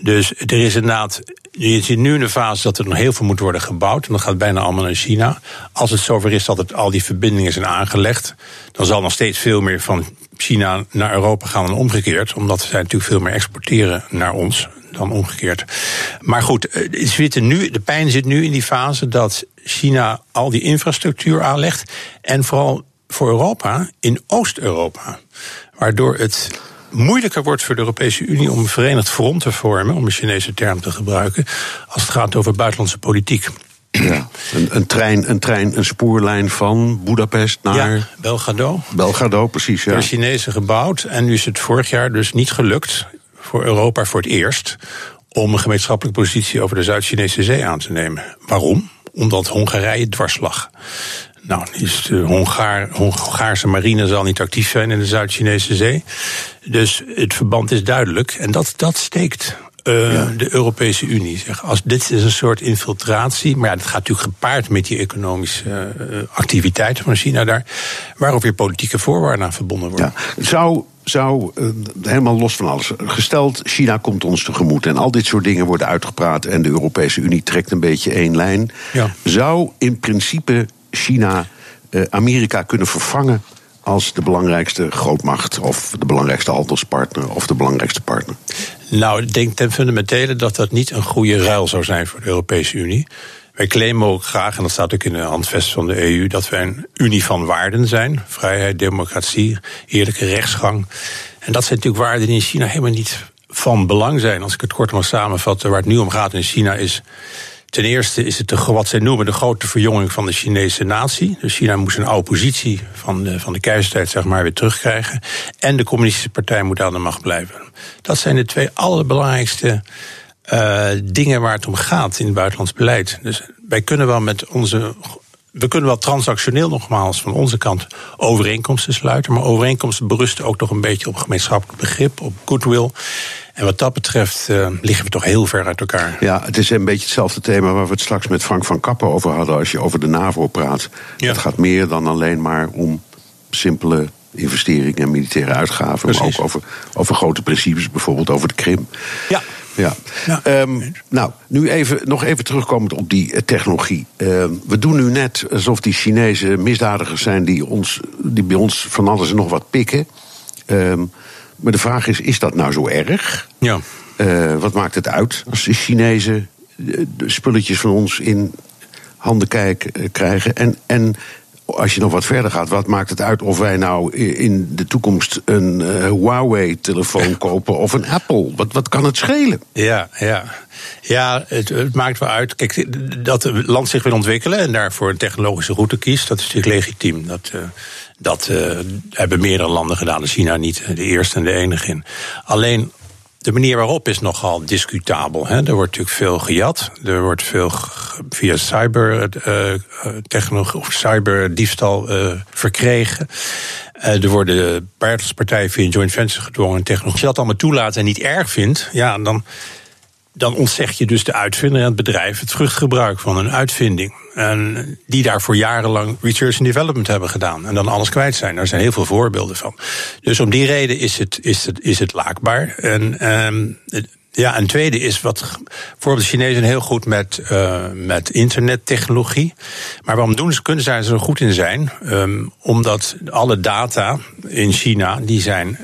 Dus er is inderdaad, je ziet nu in de fase dat er nog heel veel moet worden gebouwd. En dat gaat bijna allemaal naar China. Als het zover is dat het, al die verbindingen zijn aangelegd, dan zal nog steeds veel meer van China naar Europa gaan dan omgekeerd. Omdat zij natuurlijk veel meer exporteren naar ons dan omgekeerd. Maar goed, eh, het zit er nu, de pijn zit nu in die fase dat China al die infrastructuur aanlegt. En vooral voor Europa in Oost-Europa. Waardoor het moeilijker wordt voor de Europese Unie om een verenigd front te vormen, om een Chinese term te gebruiken, als het gaat over buitenlandse politiek. Ja. Een, een, trein, een trein, een spoorlijn van Budapest naar Ja, Belgrado. Belgrado, precies. Ja. door Chinezen gebouwd. En nu is het vorig jaar dus niet gelukt voor Europa voor het eerst om een gemeenschappelijke positie over de Zuid-Chinese zee aan te nemen. Waarom? Omdat Hongarije dwars lag. Nou, is de Hongaar, Hongaarse marine zal niet actief zijn in de Zuid-Chinese zee. Dus het verband is duidelijk. En dat, dat steekt eh, de Europese Unie. Zeg. Als, dit is een soort infiltratie. Maar ja, dat gaat natuurlijk gepaard met die economische eh, activiteiten van China daar. Waar ook weer politieke voorwaarden aan verbonden worden. Ja. Zou, zou eh, helemaal los van alles. Gesteld, China komt ons tegemoet en al dit soort dingen worden uitgepraat en de Europese Unie trekt een beetje één lijn. Ja. Zou in principe China eh, Amerika kunnen vervangen als de belangrijkste grootmacht of de belangrijkste handelspartner of de belangrijkste partner? Nou, ik denk ten fundamentele dat dat niet een goede ruil zou zijn voor de Europese Unie. Wij claimen ook graag, en dat staat ook in de handvest van de EU, dat wij een unie van waarden zijn. Vrijheid, democratie, eerlijke rechtsgang. En dat zijn natuurlijk waarden die in China helemaal niet van belang zijn. Als ik het kort mag samenvatten, waar het nu om gaat in China is. Ten eerste is het de, wat zij noemen de grote verjonging van de Chinese natie. Dus China moest een oude positie van de, van de zeg maar, weer terugkrijgen. En de communistische partij moet aan de macht blijven. Dat zijn de twee allerbelangrijkste uh, dingen waar het om gaat in het buitenlands beleid. Dus wij kunnen wel met onze. We kunnen wel transactioneel nogmaals van onze kant overeenkomsten sluiten. Maar overeenkomsten berusten ook nog een beetje op gemeenschappelijk begrip, op goodwill. En wat dat betreft uh, liggen we toch heel ver uit elkaar. Ja, het is een beetje hetzelfde thema waar we het straks met Frank van Kappen over hadden. Als je over de NAVO praat. Ja. Het gaat meer dan alleen maar om simpele investeringen en militaire uitgaven. Precies. Maar ook over, over grote principes, bijvoorbeeld over de Krim. Ja. Ja. ja. Um, nou, nu even, nog even terugkomend op die uh, technologie. Uh, we doen nu net alsof die Chinese misdadigers zijn die, ons, die bij ons van alles en nog wat pikken. Um, maar de vraag is: is dat nou zo erg? Ja. Uh, wat maakt het uit als de Chinezen de spulletjes van ons in handen kijk, krijgen? En, en als je nog wat verder gaat, wat maakt het uit of wij nou in de toekomst een uh, Huawei-telefoon kopen of een Apple? Wat, wat kan het schelen? Ja, ja. Ja, het, het, maakt wel uit. Kijk, dat het land zich wil ontwikkelen en daarvoor een technologische route kiest, dat is natuurlijk legitiem. Dat, uh, dat uh, hebben meerdere landen gedaan, China niet de eerste en de enige in. Alleen de manier waarop is nogal discutabel. Hè. Er wordt natuurlijk veel gejat. Er wordt veel via cybertechnologie uh, of cyberdiefstal uh, verkregen. Uh, er worden buitenlandspartijen via joint venture gedwongen technologie. Als je dat allemaal toelaat en niet erg vindt, ja, dan, dan ontzeg je dus de uitvinder en het bedrijf het vruchtgebruik van een uitvinding. En die daarvoor jarenlang research and development hebben gedaan. En dan alles kwijt zijn. Daar zijn heel veel voorbeelden van. Dus om die reden is het, is het, is het laakbaar. En um, Ja, en tweede is wat. Bijvoorbeeld, de Chinezen heel goed met, uh, met internettechnologie. Maar waarom doen ze, kunnen zij er zo goed in zijn? Um, omdat alle data in China, die zijn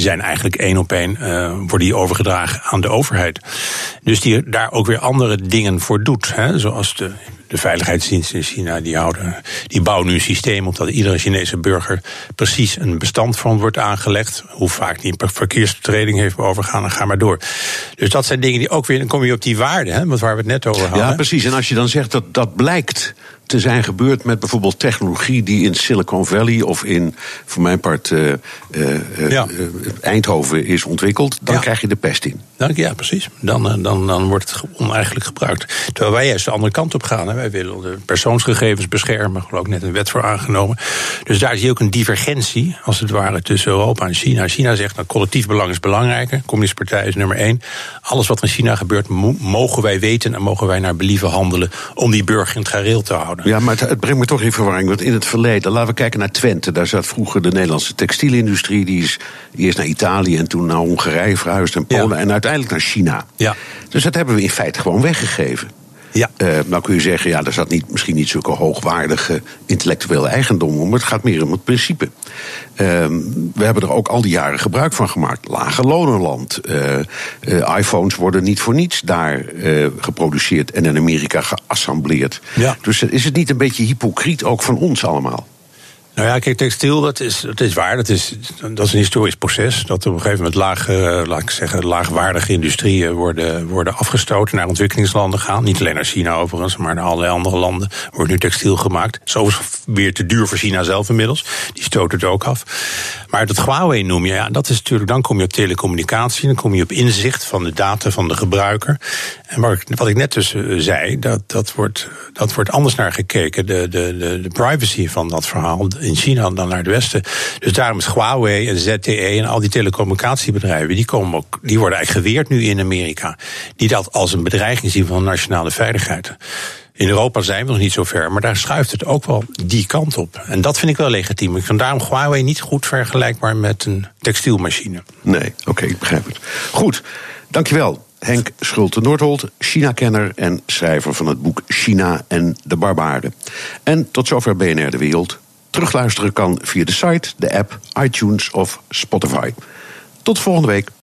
zijn eigenlijk één op één uh, worden die overgedragen aan de overheid. Dus die daar ook weer andere dingen voor doet. Hè, zoals de, de veiligheidsdiensten in China, die, houden, die bouwen nu een systeem op dat iedere Chinese burger precies een bestand van wordt aangelegd. Hoe vaak die een verkeersbetreding heeft overgaan en ga maar door. Dus dat zijn dingen die ook weer, dan kom je op die waarde, hè, waar we het net over hadden. Ja, precies. En als je dan zegt dat dat blijkt te zijn gebeurd met bijvoorbeeld technologie die in Silicon Valley of in, voor mijn part, uh, uh, ja. Eindhoven is ontwikkeld, dan ja. krijg je de pest in. Ja, precies. Dan, dan, dan wordt het oneigenlijk gebruikt. Terwijl wij juist de andere kant op gaan. Hè. Wij willen de persoonsgegevens beschermen, geloof ik net een wet voor aangenomen. Dus daar zie je ook een divergentie, als het ware, tussen Europa en China. China zegt dat collectief belang is belangrijker. Communistische partij is nummer één. Alles wat in China gebeurt, mogen wij weten en mogen wij naar believen handelen om die burger in het gareel te houden. Ja, maar het, brengt me toch in verwarring. Want in het verleden, laten we kijken naar Twente. Daar zat vroeger de Nederlandse textielindustrie. Die is eerst naar Italië en toen naar Hongarije verhuisd en Polen. En uiteindelijk naar China. Ja. Dus dat hebben we in feite gewoon weggegeven. Ja. Uh, nou kun je zeggen, ja, er zat niet, misschien niet zulke hoogwaardige intellectuele eigendom om, maar het gaat meer om het principe. Uh, we hebben er ook al die jaren gebruik van gemaakt. Lage lonenland. Uh, iPhones worden niet voor niets daar geproduceerd en in Amerika geassembleerd. Ja. Dus is het niet een beetje hypocriet ook van ons allemaal? Nou ja, kijk, textiel, dat is, dat is waar. Dat is, dat is een historisch proces. Dat op een gegeven moment laag, uh, laat ik zeggen, laagwaardige industrieën worden, worden afgestoten naar ontwikkelingslanden gaan. Niet alleen naar China overigens, maar naar allerlei andere landen wordt nu textiel gemaakt. Zo is weer te duur voor China zelf inmiddels. Die stoot het ook af. Maar dat Huawei noem je, ja, dat is natuurlijk, dan kom je op telecommunicatie, dan kom je op inzicht van de data van de gebruiker. En wat ik, wat ik net dus uh, zei, dat, dat, wordt, dat wordt anders naar gekeken. De, de, de, privacy van dat verhaal in China dan naar het Westen. Dus daarom is Huawei en ZTE en al die telecommunicatiebedrijven, die, komen ook, die worden eigenlijk geweerd nu in Amerika. Die dat als een bedreiging zien van nationale veiligheid. In Europa zijn we nog niet zo ver, maar daar schuift het ook wel die kant op. En dat vind ik wel legitiem. Ik vind daarom Huawei niet goed vergelijkbaar met een textielmachine. Nee, oké, ik begrijp het. Goed, dankjewel. Henk Schulte-Noordholt, China-kenner en schrijver van het boek China en de Barbaren. En tot zover BNR De Wereld. Terugluisteren kan via de site, de app, iTunes of Spotify. Tot volgende week.